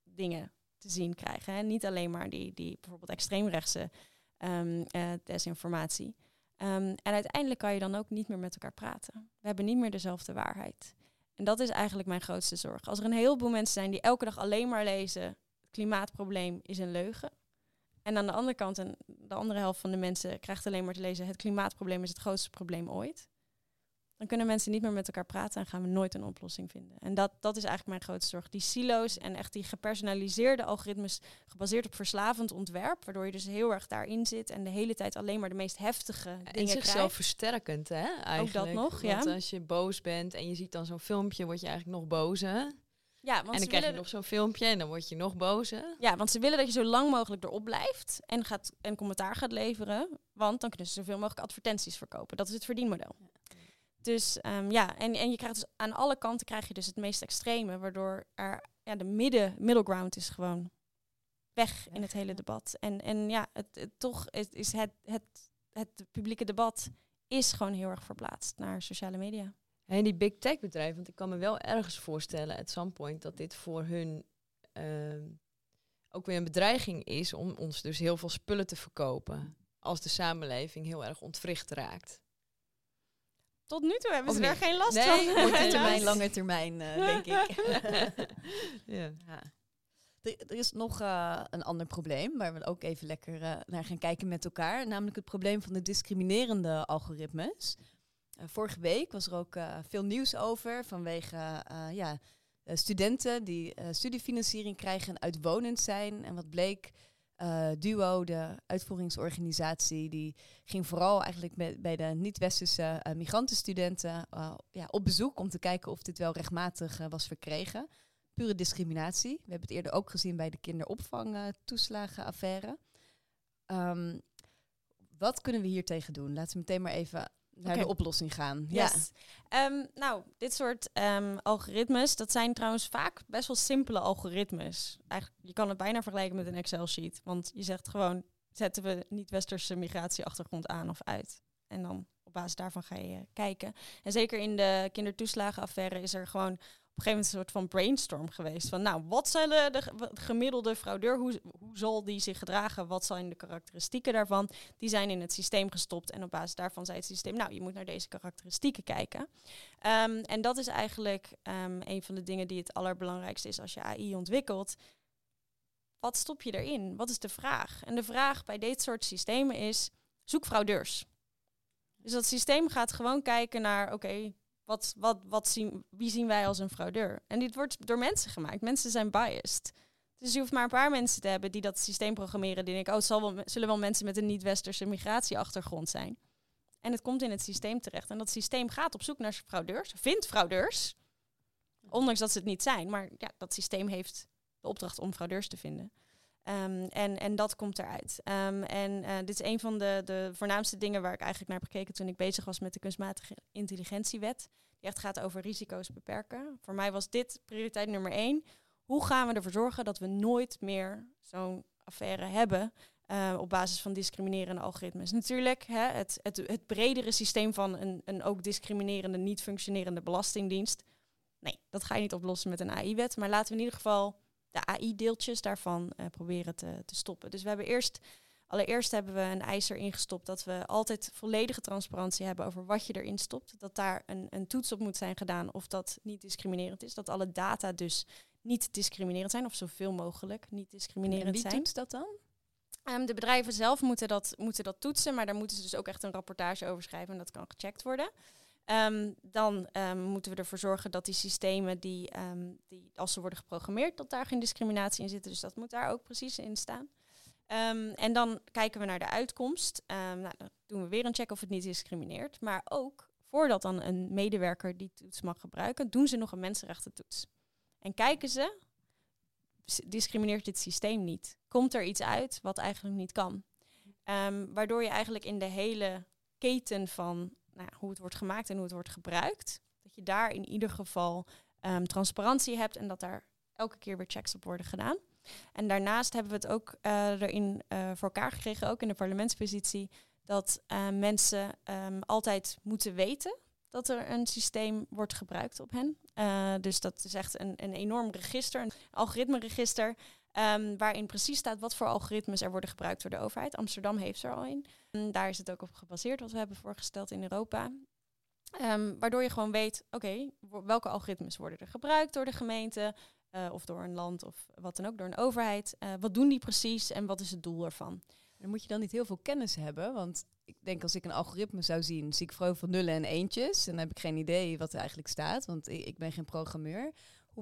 dingen te zien krijgen. Hè? Niet alleen maar die, die bijvoorbeeld extreemrechtse ehm, eh, desinformatie. Ehm, en uiteindelijk kan je dan ook niet meer met elkaar praten. We hebben niet meer dezelfde waarheid. En dat is eigenlijk mijn grootste zorg. Als er een heleboel mensen zijn die elke dag alleen maar lezen... het klimaatprobleem is een leugen. En aan de andere kant, en de andere helft van de mensen krijgt alleen maar te lezen... het klimaatprobleem is het grootste probleem ooit. Dan kunnen mensen niet meer met elkaar praten en gaan we nooit een oplossing vinden. En dat, dat is eigenlijk mijn grootste zorg. Die silo's en echt die gepersonaliseerde algoritmes gebaseerd op verslavend ontwerp. Waardoor je dus heel erg daarin zit en de hele tijd alleen maar de meest heftige En dingen zichzelf krijgt. versterkend, hè? Eigenlijk. nog, Want ja. als je boos bent en je ziet dan zo'n filmpje, word je eigenlijk nog bozer. Ja, want en dan ze krijg je nog zo'n filmpje en dan word je nog bozer. Ja, want ze willen dat je zo lang mogelijk erop blijft en, gaat, en commentaar gaat leveren. Want dan kunnen ze zoveel mogelijk advertenties verkopen. Dat is het verdienmodel. Dus ehm, ja, en, en je krijgt dus aan alle kanten krijg je dus het meest extreme, waardoor er ja, de midden, middle ground is gewoon weg in het hele debat. En, en ja, het, het- toch is, is het, het, het publieke debat is gewoon heel erg verplaatst naar sociale media. En die big tech bedrijven, want ik kan me wel ergens voorstellen, at some point, dat dit voor hun ehm, ook weer een bedreiging is om ons dus heel veel spullen te verkopen. Als de samenleving heel erg ontwricht raakt. Tot nu toe hebben Of ze er geen last Nee, van. Korte helaas. termijn, lange termijn, eh, denk ik. (laughs) ja. Ja. Er, is nog eh, een ander probleem waar we ook even lekker eh, naar gaan kijken met elkaar. Namelijk het probleem van de discriminerende algoritmes. Vorige week was er ook veel nieuws over vanwege ja, studenten die studiefinanciering krijgen en uitwonend zijn. En wat bleek, eh, Duo, de uitvoeringsorganisatie, die ging vooral eigenlijk met, bij de niet-westerse eh, migrantenstudenten eh, ja, op bezoek om te kijken of dit wel rechtmatig was verkregen pure discriminatie. We hebben het eerder ook gezien bij de kinderopvangtoeslagenaffaire. Ehm wat kunnen we hier tegen doen? Laten we meteen maar even naar de oplossing gaan. Yes. Ehm, nou, dit soort ehm, algoritmes, dat zijn trouwens vaak best wel simpele algoritmes. Eigenlijk, je kan het bijna vergelijken met een Excel-sheet. Want je zegt gewoon, zetten we niet-westerse migratieachtergrond aan of uit? En dan op basis daarvan ga je kijken. En zeker in de kindertoeslagenaffaire is er gewoon een gegeven moment een soort van brainstorm geweest. Van nou, wat zullen de gemiddelde fraudeur, hoe, hoe zal die zich gedragen? Wat zijn de karakteristieken daarvan? Die zijn in het systeem gestopt. En op basis daarvan zei het systeem, nou, je moet naar deze karakteristieken kijken. Ehm, en dat is eigenlijk ehm, een van de dingen die het allerbelangrijkste is als je AI ontwikkelt. Wat stop je erin? Wat is de vraag? En de vraag bij dit soort systemen is, zoek fraudeurs. Dus dat systeem gaat gewoon kijken naar, oké, wat, wat, wat zien, wie zien wij als een fraudeur? En dit wordt door mensen gemaakt. Mensen zijn biased. Dus je hoeft maar een paar mensen te hebben die dat systeem programmeren. Die denken, oh, het zal wel, zullen wel mensen met een niet-westerse migratieachtergrond zijn. En het komt in het systeem terecht. En dat systeem gaat op zoek naar fraudeurs, vindt fraudeurs. Ondanks dat ze het niet zijn. Maar ja, dat systeem heeft de opdracht om fraudeurs te vinden. Ehm, en, en dat komt eruit. Ehm, en eh, dit is een van de, de voornaamste dingen waar ik eigenlijk naar heb gekeken toen ik bezig was met de kunstmatige intelligentiewet. Die echt gaat over risico's beperken. Voor mij was dit prioriteit nummer één. Hoe gaan we ervoor zorgen dat we nooit meer zo'n affaire hebben eh, op basis van discriminerende algoritmes? Natuurlijk, hè, het, het, het bredere systeem van een, een ook discriminerende, niet functionerende belastingdienst. Nee, dat ga je niet oplossen met een AI-wet. Maar laten we in ieder geval de AI-deeltjes daarvan eh, proberen te, te stoppen. Dus we hebben eerst, allereerst hebben we een eis erin gestopt dat we altijd volledige transparantie hebben over wat je erin stopt. Dat daar een, een toets op moet zijn gedaan of dat niet discriminerend is. Dat alle data dus niet discriminerend zijn of zoveel mogelijk niet En discriminerend wie zijn. toetst dat dan? Ehm, de bedrijven zelf moeten dat, moeten dat toetsen, maar daar moeten ze dus ook echt een rapportage over schrijven en dat kan gecheckt worden. Ehm, dan ehm, moeten we ervoor zorgen dat die systemen, die, ehm, die, als ze worden geprogrammeerd, dat daar geen discriminatie in zit. Dus dat moet daar ook precies in staan. En dan kijken we naar de uitkomst. Nou, dan doen we weer een check of het niet discrimineert. Maar ook voordat dan een medewerker die toets mag gebruiken, doen ze nog een mensenrechtentoets. En kijken ze, discrimineert dit systeem niet? Komt er iets uit wat eigenlijk niet kan? Waardoor je eigenlijk in de hele keten van nou hoe het wordt gemaakt en hoe het wordt gebruikt, dat je daar in ieder geval ehm, transparantie hebt en dat daar elke keer weer checks op worden gedaan. En daarnaast hebben we het ook eh, erin eh, voor elkaar gekregen, ook in de parlementspositie, dat eh, mensen ehm, altijd moeten weten dat er een systeem wordt gebruikt op hen. Dus dat is echt een, een enorm register, een algoritmeregister, ehm, waarin precies staat wat voor algoritmes er worden gebruikt door de overheid. Amsterdam heeft er al een. En daar is het ook op gebaseerd, wat we hebben voorgesteld in Europa. Ehm, waardoor je gewoon weet, oké, welke algoritmes worden er gebruikt door de gemeente eh, of door een land of wat dan ook, door een overheid. Eh, wat doen die precies en wat is het doel ervan? Dan moet je dan niet heel veel kennis hebben. Want ik denk als ik een algoritme zou zien, zie ik vooral van nullen en eentjes. En dan heb ik geen idee wat er eigenlijk staat, want ik ben geen programmeur.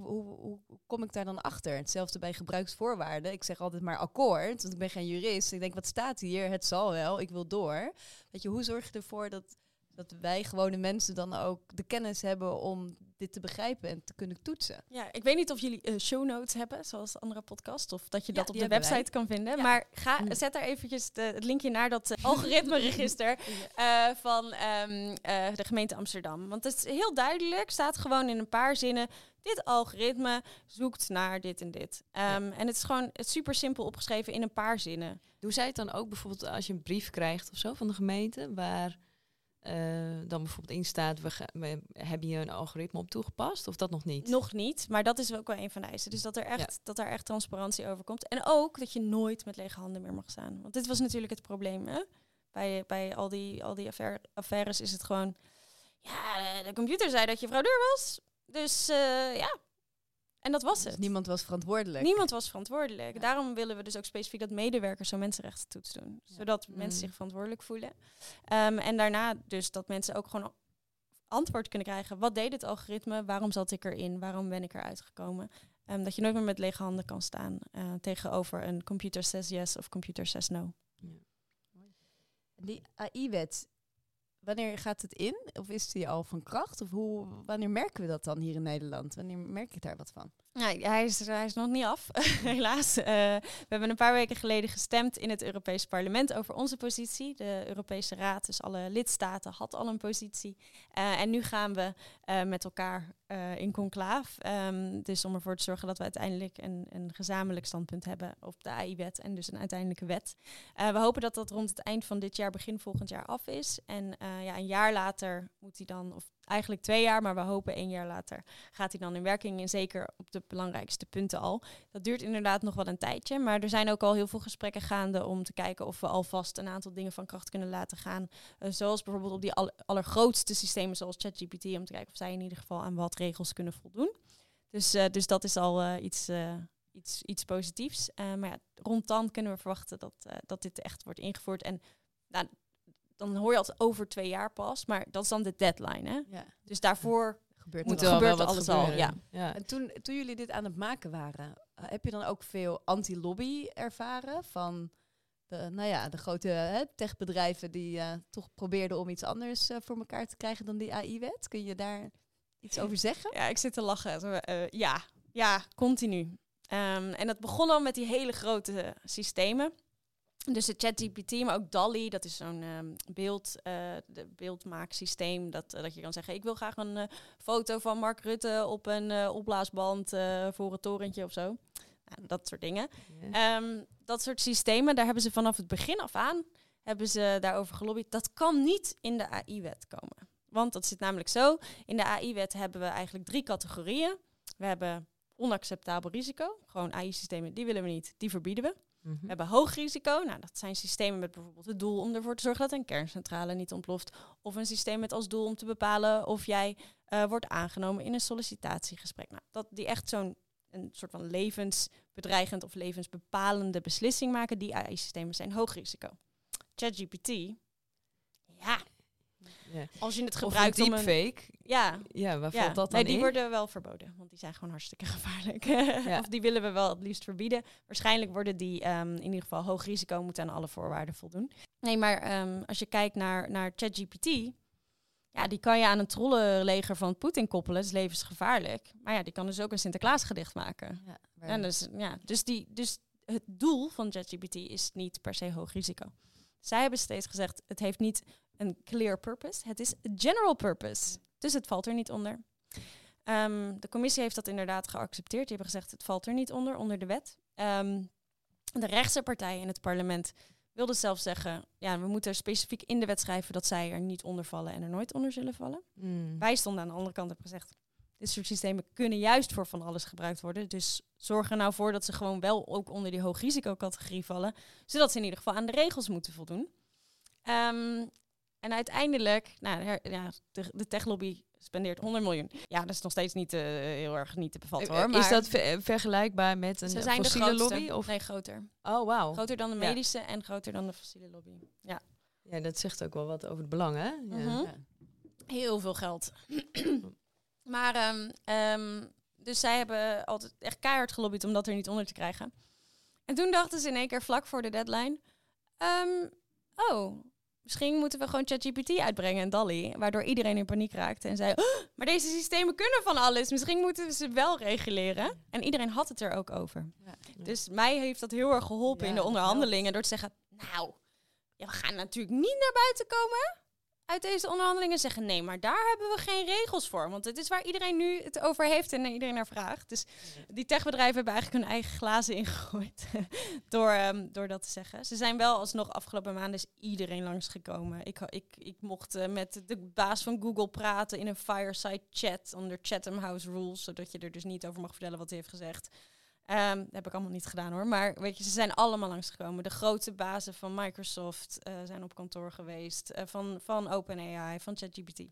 Hoe, hoe, hoe, kom ik daar dan achter? Hetzelfde bij gebruiksvoorwaarden. Ik zeg altijd maar akkoord, want ik ben geen jurist. Ik denk, wat staat hier? Het zal wel, ik wil door. Weet je, hoe zorg je ervoor dat, dat wij gewone mensen dan ook de kennis hebben om dit te begrijpen en te kunnen toetsen? Ja, ik weet niet of jullie eh, show notes hebben, zoals de andere podcast, of dat je Ja, dat op de website kan vinden. Ja. Maar ga, Mm. zet daar eventjes de, het linkje naar dat eh, algoritmeregister (laughs) eh, van ehm, eh, de gemeente Amsterdam. Want het is heel duidelijk, staat gewoon in een paar zinnen, dit algoritme zoekt naar dit en dit. Ehm, En het is gewoon super simpel opgeschreven in een paar zinnen. Doen zij het dan ook bijvoorbeeld als je een brief krijgt of zo van de gemeente, waar eh, dan bijvoorbeeld in staat, we, hebben hier een algoritme op toegepast, of dat nog niet? Nog niet, maar dat is ook wel een van de eisen. Dus dat er echt, dat daar echt transparantie over komt. En ook dat je nooit met lege handen meer mag staan. Want dit was natuurlijk het probleem. Hè? Bij, bij al die, al die affair- affaires is het gewoon... Ja, de computer zei dat je fraudeur was. Dus eh, ja, en dat was Dus het. niemand was verantwoordelijk. Niemand was verantwoordelijk. Ja. Daarom willen we dus ook specifiek dat medewerkers zo'n mensenrechtentoets doen. Ja. Zodat Mm. mensen zich verantwoordelijk voelen. Ehm, en daarna dus dat mensen ook gewoon antwoord kunnen krijgen. Wat deed het algoritme? Waarom zat ik erin? Waarom ben ik eruit gekomen? Ehm, dat je nooit meer met lege handen kan staan eh, tegenover een computer says yes of computer says no. Die AI-wet, wanneer gaat het in? Of is die al van kracht? Of hoe, wanneer merken we dat dan hier in Nederland? Wanneer merk ik daar wat van? Nee, hij is, hij is nog niet af, (laughs) helaas. Eh, we hebben een paar weken geleden gestemd in het Europees Parlement over onze positie. De Europese Raad, dus alle lidstaten, had al een positie. Eh, en nu gaan we eh, met elkaar in conclaaf. Um, dus om ervoor te zorgen dat we uiteindelijk een, een gezamenlijk standpunt hebben op de AI-wet en dus een uiteindelijke wet. we hopen dat dat rond het eind van dit jaar, begin volgend jaar af is. En ja, een jaar later moet hij dan, of eigenlijk twee jaar, maar we hopen één jaar later gaat hij dan in werking. En zeker op de belangrijkste punten al. Dat duurt inderdaad nog wel een tijdje, maar er zijn ook al heel veel gesprekken gaande om te kijken of we alvast een aantal dingen van kracht kunnen laten gaan. Uh, zoals bijvoorbeeld op die allergrootste systemen zoals ChatGPT, om te kijken of zij in ieder geval aan wat regels kunnen voldoen. Dus, uh, dus dat is al uh, iets, iets, iets positiefs. maar ja, rond dan kunnen we verwachten dat, dat dit echt wordt ingevoerd. En nou, dan hoor je altijd over twee jaar pas, maar dat is dan de deadline. Hè? Ja. Dus daarvoor gebeurt, moet er gebeurt alles gebeuren. al. Ja. ja. En toen, toen jullie dit aan het maken waren, eh, heb je dan ook veel anti-lobby ervaren van de, nou ja, de grote hè, techbedrijven die uh, toch probeerden om iets anders uh, voor elkaar te krijgen dan die AI-wet? Kun je daar iets over zeggen? Ja, ik zit te lachen. ja, ja, continu. Um, en dat begon al met die hele grote systemen. Dus de ChatGPT, maar ook DALI, dat is zo'n um, beeld, uh, de beeldmaaksysteem. Dat, uh, dat je kan zeggen, ik wil graag een uh, foto van Mark Rutte op een opblaasband voor het torentje of zo. Nou, dat soort dingen. Um, dat soort systemen, daar hebben ze vanaf het begin af aan, hebben ze daarover gelobbyd. Dat kan niet in de AI-wet komen. Want dat zit namelijk zo, in de AI-wet hebben we eigenlijk drie categorieën. We hebben onacceptabel risico, gewoon AI-systemen, die willen we niet, die verbieden we. Mhm. We hebben hoog risico. Nou, dat zijn systemen met bijvoorbeeld het doel om ervoor te zorgen dat een kerncentrale niet ontploft. Of een systeem met als doel om te bepalen of jij uh, wordt aangenomen in een sollicitatiegesprek. Nou, dat die echt zo'n een soort van levensbedreigend of levensbepalende beslissing maken. Die AI-systemen zijn hoog risico. ChatGPT, ja, als je het gebruikt of een deepfake. Ja. Ja, waar valt dat dan nee, die worden wel verboden, want die zijn gewoon hartstikke (laughs) gevaarlijk. (laughs) of die willen we wel het liefst verbieden. Waarschijnlijk worden die um, in ieder geval hoog risico, moeten aan alle voorwaarden voldoen. Nee, maar um, als je kijkt naar, naar ChatGPT, ja, die kan je aan een trollenleger van Poetin koppelen. Dat is levensgevaarlijk. Maar ja, die kan dus ook een Sinterklaasgedicht maken. Ja, en dus, ja, dus, die, dus het doel van ChatGPT is niet per se hoog risico. Zij hebben steeds gezegd, het heeft niet een clear purpose. Het is general purpose. Dus het valt er niet onder. Um, de commissie heeft dat inderdaad geaccepteerd. Die hebben gezegd, het valt er niet onder, onder de wet. Um, de rechtse partijen in het parlement wilden zelf zeggen, ja, we moeten specifiek in de wet schrijven dat zij er niet onder vallen en er nooit onder zullen vallen. Mm. Wij stonden aan de andere kant hebben gezegd, dit soort systemen kunnen juist voor van alles gebruikt worden. Dus zorg er nou voor dat ze gewoon wel ook onder die hoogrisicocategorie vallen, zodat ze in ieder geval aan de regels moeten voldoen. Um, en uiteindelijk, nou ja, de, de techlobby spendeert 100 miljoen. Ja, dat is nog steeds niet uh, heel erg niet te bevatten hoor. Maar is dat vergelijkbaar met een fossiele lobby? Of? Nee, groter. Oh, wauw. Groter dan de medische en groter dan de fossiele lobby. Ja. Ja, dat zegt ook wel wat over het belang, hè? Ja. Mhm. Heel veel geld. (clears throat) maar, um, dus zij hebben altijd echt keihard gelobbyd om dat er niet onder te krijgen. En toen dachten ze in één keer vlak voor de deadline... Um, oh, Misschien moeten we gewoon ChatGPT uitbrengen en DALI, waardoor iedereen in paniek raakte en zei: oh, Maar deze systemen kunnen van alles. Misschien moeten we ze wel reguleren. En iedereen had het er ook over. Ja. Dus mij heeft dat heel erg geholpen in de onderhandelingen door te zeggen: Nou, ja, we gaan natuurlijk niet naar buiten komen uit deze onderhandelingen zeggen nee, maar daar hebben we geen regels voor. Want het is waar iedereen nu het over heeft en iedereen naar vraagt. Dus die techbedrijven hebben eigenlijk hun eigen glazen ingegooid (laughs) door, um, door dat te zeggen. Ze zijn wel alsnog afgelopen maanden is iedereen langsgekomen. Ik, ik, ik mocht uh, met de baas van Google praten in een fireside chat onder Chatham House Rules, zodat je er dus niet over mag vertellen wat hij heeft gezegd. Um, dat heb ik allemaal niet gedaan hoor. Maar weet je, ze zijn allemaal langsgekomen. De grote bazen van Microsoft uh, zijn op kantoor geweest. Uh, van, van OpenAI, van ChatGPT.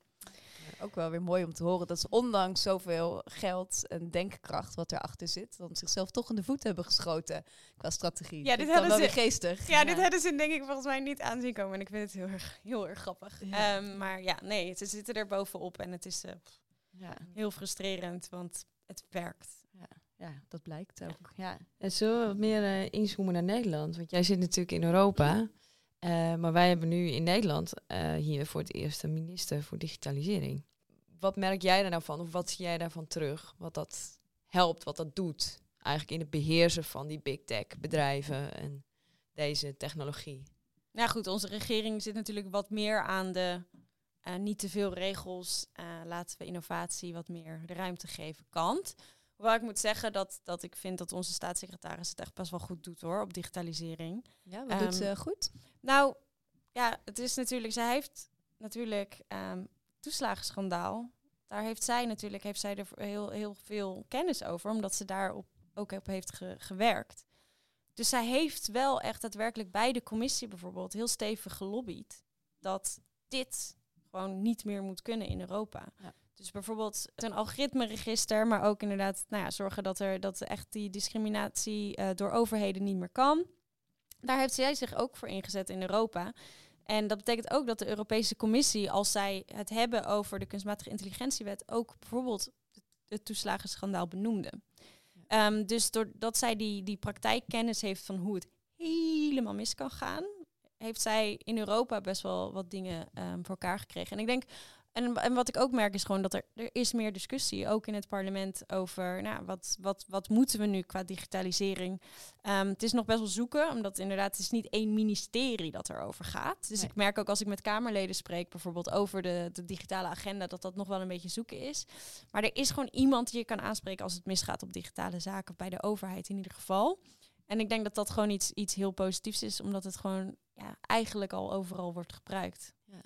Ook wel weer mooi om te horen dat ze ondanks zoveel geld en denkkracht wat erachter zit, dan zichzelf toch in de voet hebben geschoten qua strategie. Ja, dit hadden ze geestig. Ja, dit hadden ze denk ik volgens mij niet aanzien komen. En ik vind het heel erg, heel erg grappig. Um, maar ja, nee, ze zitten er bovenop en het is uh, ja. heel frustrerend, want het werkt ja, dat blijkt ook. Ja. En zullen we wat meer uh, inzoomen naar Nederland? Want jij zit natuurlijk in Europa. Eh, maar wij hebben nu in Nederland eh, hier voor het eerst een minister voor digitalisering. Wat merk jij daar nou van? Of wat zie jij daarvan terug? Wat dat helpt, wat dat doet? Eigenlijk in het beheersen van die big tech bedrijven en deze technologie. Nou goed, onze regering zit natuurlijk wat meer aan de uh, niet te veel regels. Uh, laten we innovatie wat meer de ruimte geven kant. Hoewel ik moet zeggen dat, dat ik vind dat onze staatssecretaris het echt best wel goed doet hoor, op digitalisering. Ja, wat doet ze goed? Nou, ja, het is natuurlijk, zij heeft natuurlijk um, toeslagenschandaal. Daar heeft zij natuurlijk heeft zij er heel, heel veel kennis over, omdat ze daar op, ook op heeft ge gewerkt. Dus zij heeft wel echt daadwerkelijk bij de commissie bijvoorbeeld heel stevig gelobbyd dat dit gewoon niet meer moet kunnen in Europa. Ja. Dus bijvoorbeeld een algoritmeregister, maar ook inderdaad nou ja, zorgen dat er dat echt die discriminatie uh, door overheden niet meer kan. Daar heeft zij zich ook voor ingezet in Europa. En dat betekent ook dat de Europese Commissie, als zij het hebben over de kunstmatige intelligentiewet, ook bijvoorbeeld het toeslagenschandaal benoemde. Ja. Um, dus doordat zij die, die praktijkkennis heeft van hoe het helemaal mis kan gaan, heeft zij in Europa best wel wat dingen um, voor elkaar gekregen. En ik denk, en, en wat ik ook merk is gewoon dat er, er is meer discussie, ook in het parlement, over nou, wat, wat, wat moeten we nu qua digitalisering. Um, het is nog best wel zoeken, omdat inderdaad het is niet één ministerie dat erover gaat. Dus nee. ik merk ook als ik met Kamerleden spreek, bijvoorbeeld over de, de digitale agenda, dat dat nog wel een beetje zoeken is. Maar er is gewoon iemand die je kan aanspreken als het misgaat op digitale zaken, bij de overheid in ieder geval. En ik denk dat dat gewoon iets, iets heel positiefs is, omdat het gewoon ja, eigenlijk al overal wordt gebruikt. Ja.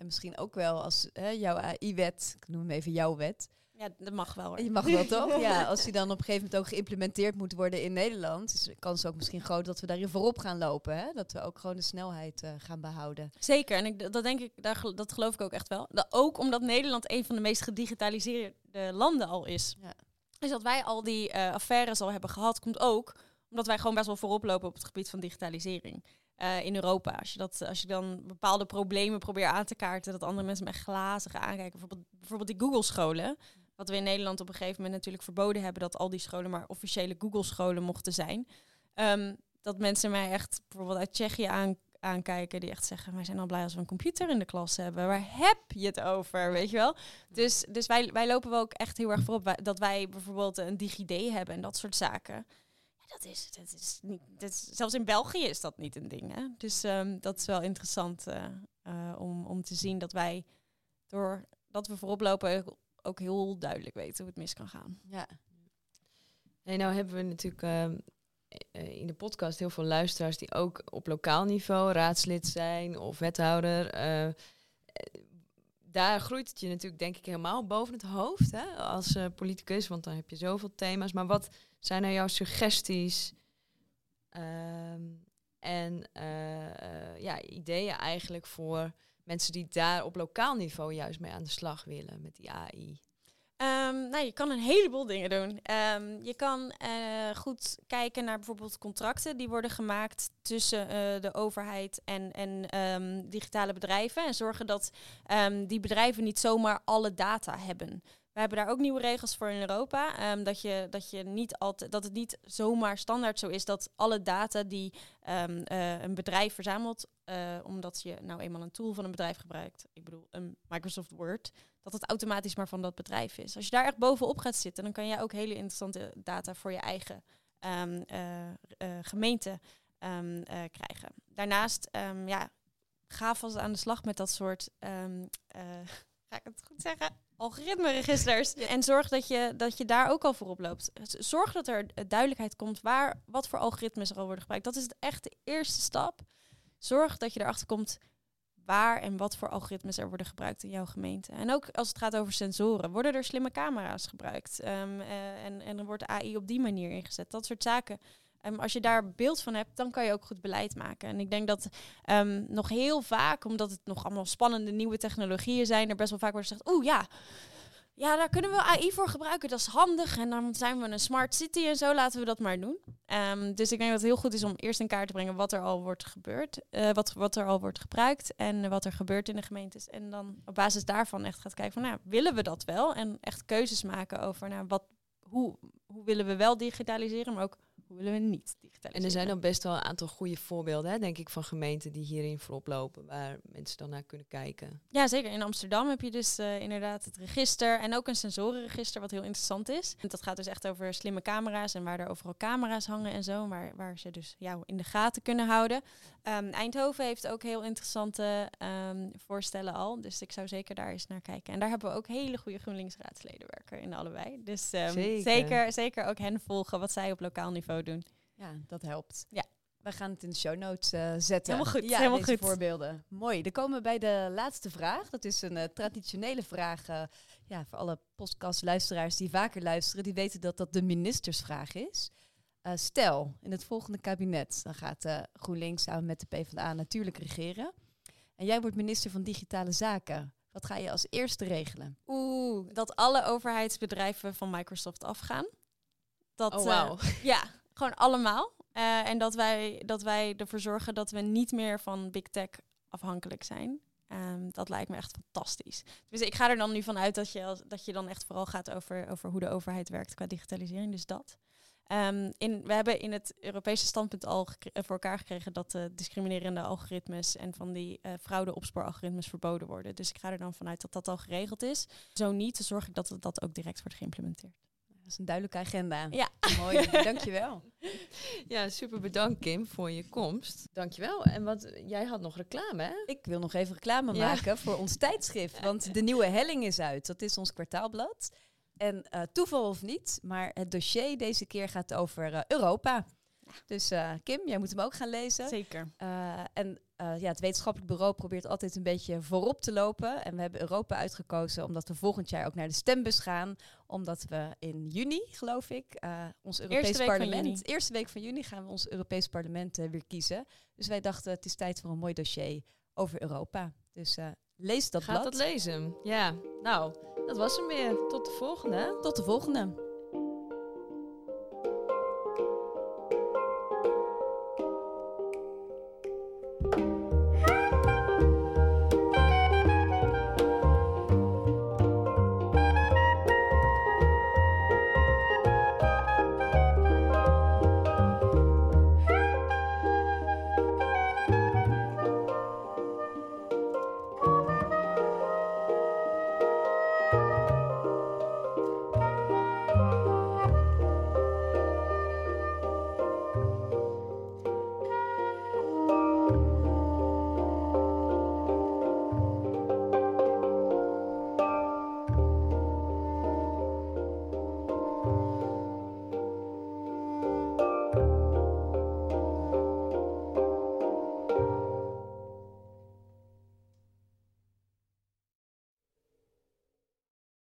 En misschien ook wel als hè, jouw AI-wet, ik noem hem even jouw wet. Ja, dat mag wel hoor. Je mag wel (laughs) toch? Ja, als die dan op een gegeven moment ook geïmplementeerd moet worden in Nederland, is de kans ook misschien groot dat we daarin voorop gaan lopen. Hè? Dat we ook gewoon de snelheid uh, gaan behouden. Zeker, en ik, dat denk ik, daar, dat geloof ik ook echt wel. Dat ook omdat Nederland een van de meest gedigitaliseerde landen al is. Ja. Dus dat wij al die uh, affaires al hebben gehad, komt ook omdat wij gewoon best wel voorop lopen op het gebied van digitalisering. Uh, in Europa. Als je, dat, als je dan bepaalde problemen probeert aan te kaarten, dat andere mensen met glazig aankijken. Bijvoorbeeld, bijvoorbeeld die Google-scholen. Wat we in Nederland op een gegeven moment natuurlijk verboden hebben, dat al die scholen maar officiële Google-scholen mochten zijn. Um, dat mensen mij echt bijvoorbeeld uit Tsjechië aan, aankijken, die echt zeggen: Wij zijn al blij als we een computer in de klas hebben. Waar heb je het over? Weet je wel? Dus, dus wij, wij lopen wel ook echt heel erg voorop. Dat wij bijvoorbeeld een DigiD hebben en dat soort zaken dat is, dat is niet. Dat zelfs in België is dat niet een ding. Hè? Dus um, dat is wel interessant uh, uh, om, om te zien dat wij door dat we voorop lopen ook heel duidelijk weten hoe het mis kan gaan. Ja. En nou hebben we natuurlijk uh, in de podcast heel veel luisteraars die ook op lokaal niveau raadslid zijn of wethouder. daar groeit het je natuurlijk denk ik helemaal boven het hoofd hè, als politicus, want dan heb je zoveel thema's. Maar wat zijn er jouw suggesties um, en uh, ja, ideeën eigenlijk voor mensen die daar op lokaal niveau juist mee aan de slag willen met die AI? Um, nou, je kan een heleboel dingen doen. Um, je kan uh, goed kijken naar bijvoorbeeld contracten die worden gemaakt tussen de overheid en, en digitale bedrijven. En zorgen dat die bedrijven niet zomaar alle data hebben. We hebben daar ook nieuwe regels voor in Europa. Um, dat, je, dat, je niet altijd, dat het niet zomaar standaard zo is dat alle data die um, uh, een bedrijf verzamelt, uh, omdat je nou eenmaal een tool van een bedrijf gebruikt, ik bedoel een Microsoft Word, dat het automatisch maar van dat bedrijf is. Als je daar echt bovenop gaat zitten, dan kan jij ook hele interessante data voor je eigen um, uh, gemeente krijgen. Daarnaast, ja, ga vast aan de slag met dat soort, (laughs) ga ik het goed zeggen? Algoritmeregisters. En zorg dat je, dat je daar ook al voorop loopt. Zorg dat er duidelijkheid komt waar, wat voor algoritmes er al worden gebruikt. Dat is echt de eerste stap. Zorg dat je erachter komt waar en wat voor algoritmes er worden gebruikt in jouw gemeente. En ook als het gaat over sensoren, worden er slimme camera's gebruikt? Um, uh, en, en dan wordt AI op die manier ingezet. Dat soort zaken. Um, als je daar beeld van hebt, dan kan je ook goed beleid maken. En ik denk dat um, nog heel vaak, omdat het nog allemaal spannende nieuwe technologieën zijn, er best wel vaak wordt gezegd, oeh ja, ja, daar kunnen we AI voor gebruiken. Dat is handig. En dan zijn we een smart city en zo. Laten we dat maar doen. Um, dus ik denk dat het heel goed is om eerst in kaart te brengen wat er al wordt gebeurd. Uh, wat, wat er al wordt gebruikt en wat er gebeurt in de gemeentes. En dan op basis daarvan echt gaat kijken van, nou, willen we dat wel? En echt keuzes maken over, nou, wat, hoe, hoe willen we wel digitaliseren, maar ook willen we niet digitaliseren. En er zijn dan best wel een aantal goede voorbeelden, hè, denk ik, van gemeenten die hierin voorop lopen, waar mensen dan naar kunnen kijken. Ja, zeker. In Amsterdam heb je dus uh, inderdaad het register en ook een sensorenregister, wat heel interessant is. En dat gaat dus echt over slimme camera's en waar er overal camera's hangen en zo, waar, waar ze dus jou in de gaten kunnen houden. Um, Eindhoven heeft ook heel interessante um, voorstellen al, dus ik zou zeker daar eens naar kijken. En daar hebben we ook hele goede GroenLinks-raadsleden werken in allebei. Dus um, zeker. zeker. Zeker, ook hen volgen wat zij op lokaal niveau doen. Ja, dat helpt. Ja. We gaan het in de show notes uh, zetten. Helemaal goed. Ja, helemaal deze goed. voorbeelden. Mooi. Dan komen we bij de laatste vraag. Dat is een uh, traditionele vraag. Uh, ja, voor alle podcastluisteraars die vaker luisteren, die weten dat dat de ministersvraag is. stel, in het volgende kabinet, dan gaat GroenLinks samen met de PvdA natuurlijk regeren. En jij wordt minister van Digitale Zaken. Wat ga je als eerste regelen? Oeh, dat alle overheidsbedrijven van Microsoft afgaan. Dat, oh, wow. ja, (laughs) gewoon allemaal. Uh, en dat wij, dat wij ervoor zorgen dat we niet meer van big tech afhankelijk zijn. Um, dat lijkt me echt fantastisch. Dus ik ga er dan nu vanuit dat je, als, dat je dan echt vooral gaat over, over hoe de overheid werkt qua digitalisering. Dus dat. Um, in, we hebben in het Europese standpunt al voor elkaar gekregen dat de discriminerende algoritmes en van die uh, fraude-opspooralgoritmes verboden worden. Dus ik ga er dan vanuit dat dat al geregeld is. Zo niet, dan zorg ik dat dat ook direct wordt geïmplementeerd. Dat is een duidelijke agenda. Ja. Mooi, (laughs) dankjewel. Ja, super bedankt Kim voor je komst. Dankjewel. En wat, jij had nog reclame hè? Ik wil nog even reclame ja. maken voor ons tijdschrift. Want de nieuwe helling is uit. Dat is ons kwartaalblad. En uh, toeval of niet, maar het dossier deze keer gaat over uh, Europa. Dus uh, Kim, jij moet hem ook gaan lezen. Zeker. en ja, het wetenschappelijk bureau probeert altijd een beetje voorop te lopen. En we hebben Europa uitgekozen omdat we volgend jaar ook naar de stembus gaan. Omdat we in juni, geloof ik, ons Europees parlement... Eerste week van juni gaan we ons Europees parlement weer kiezen. Dus wij dachten, het is tijd voor een mooi dossier over Europa. Dus lees dat Gaat blad. dat lezen? Ja, nou... Dat was hem weer. Tot de volgende. Tot de volgende.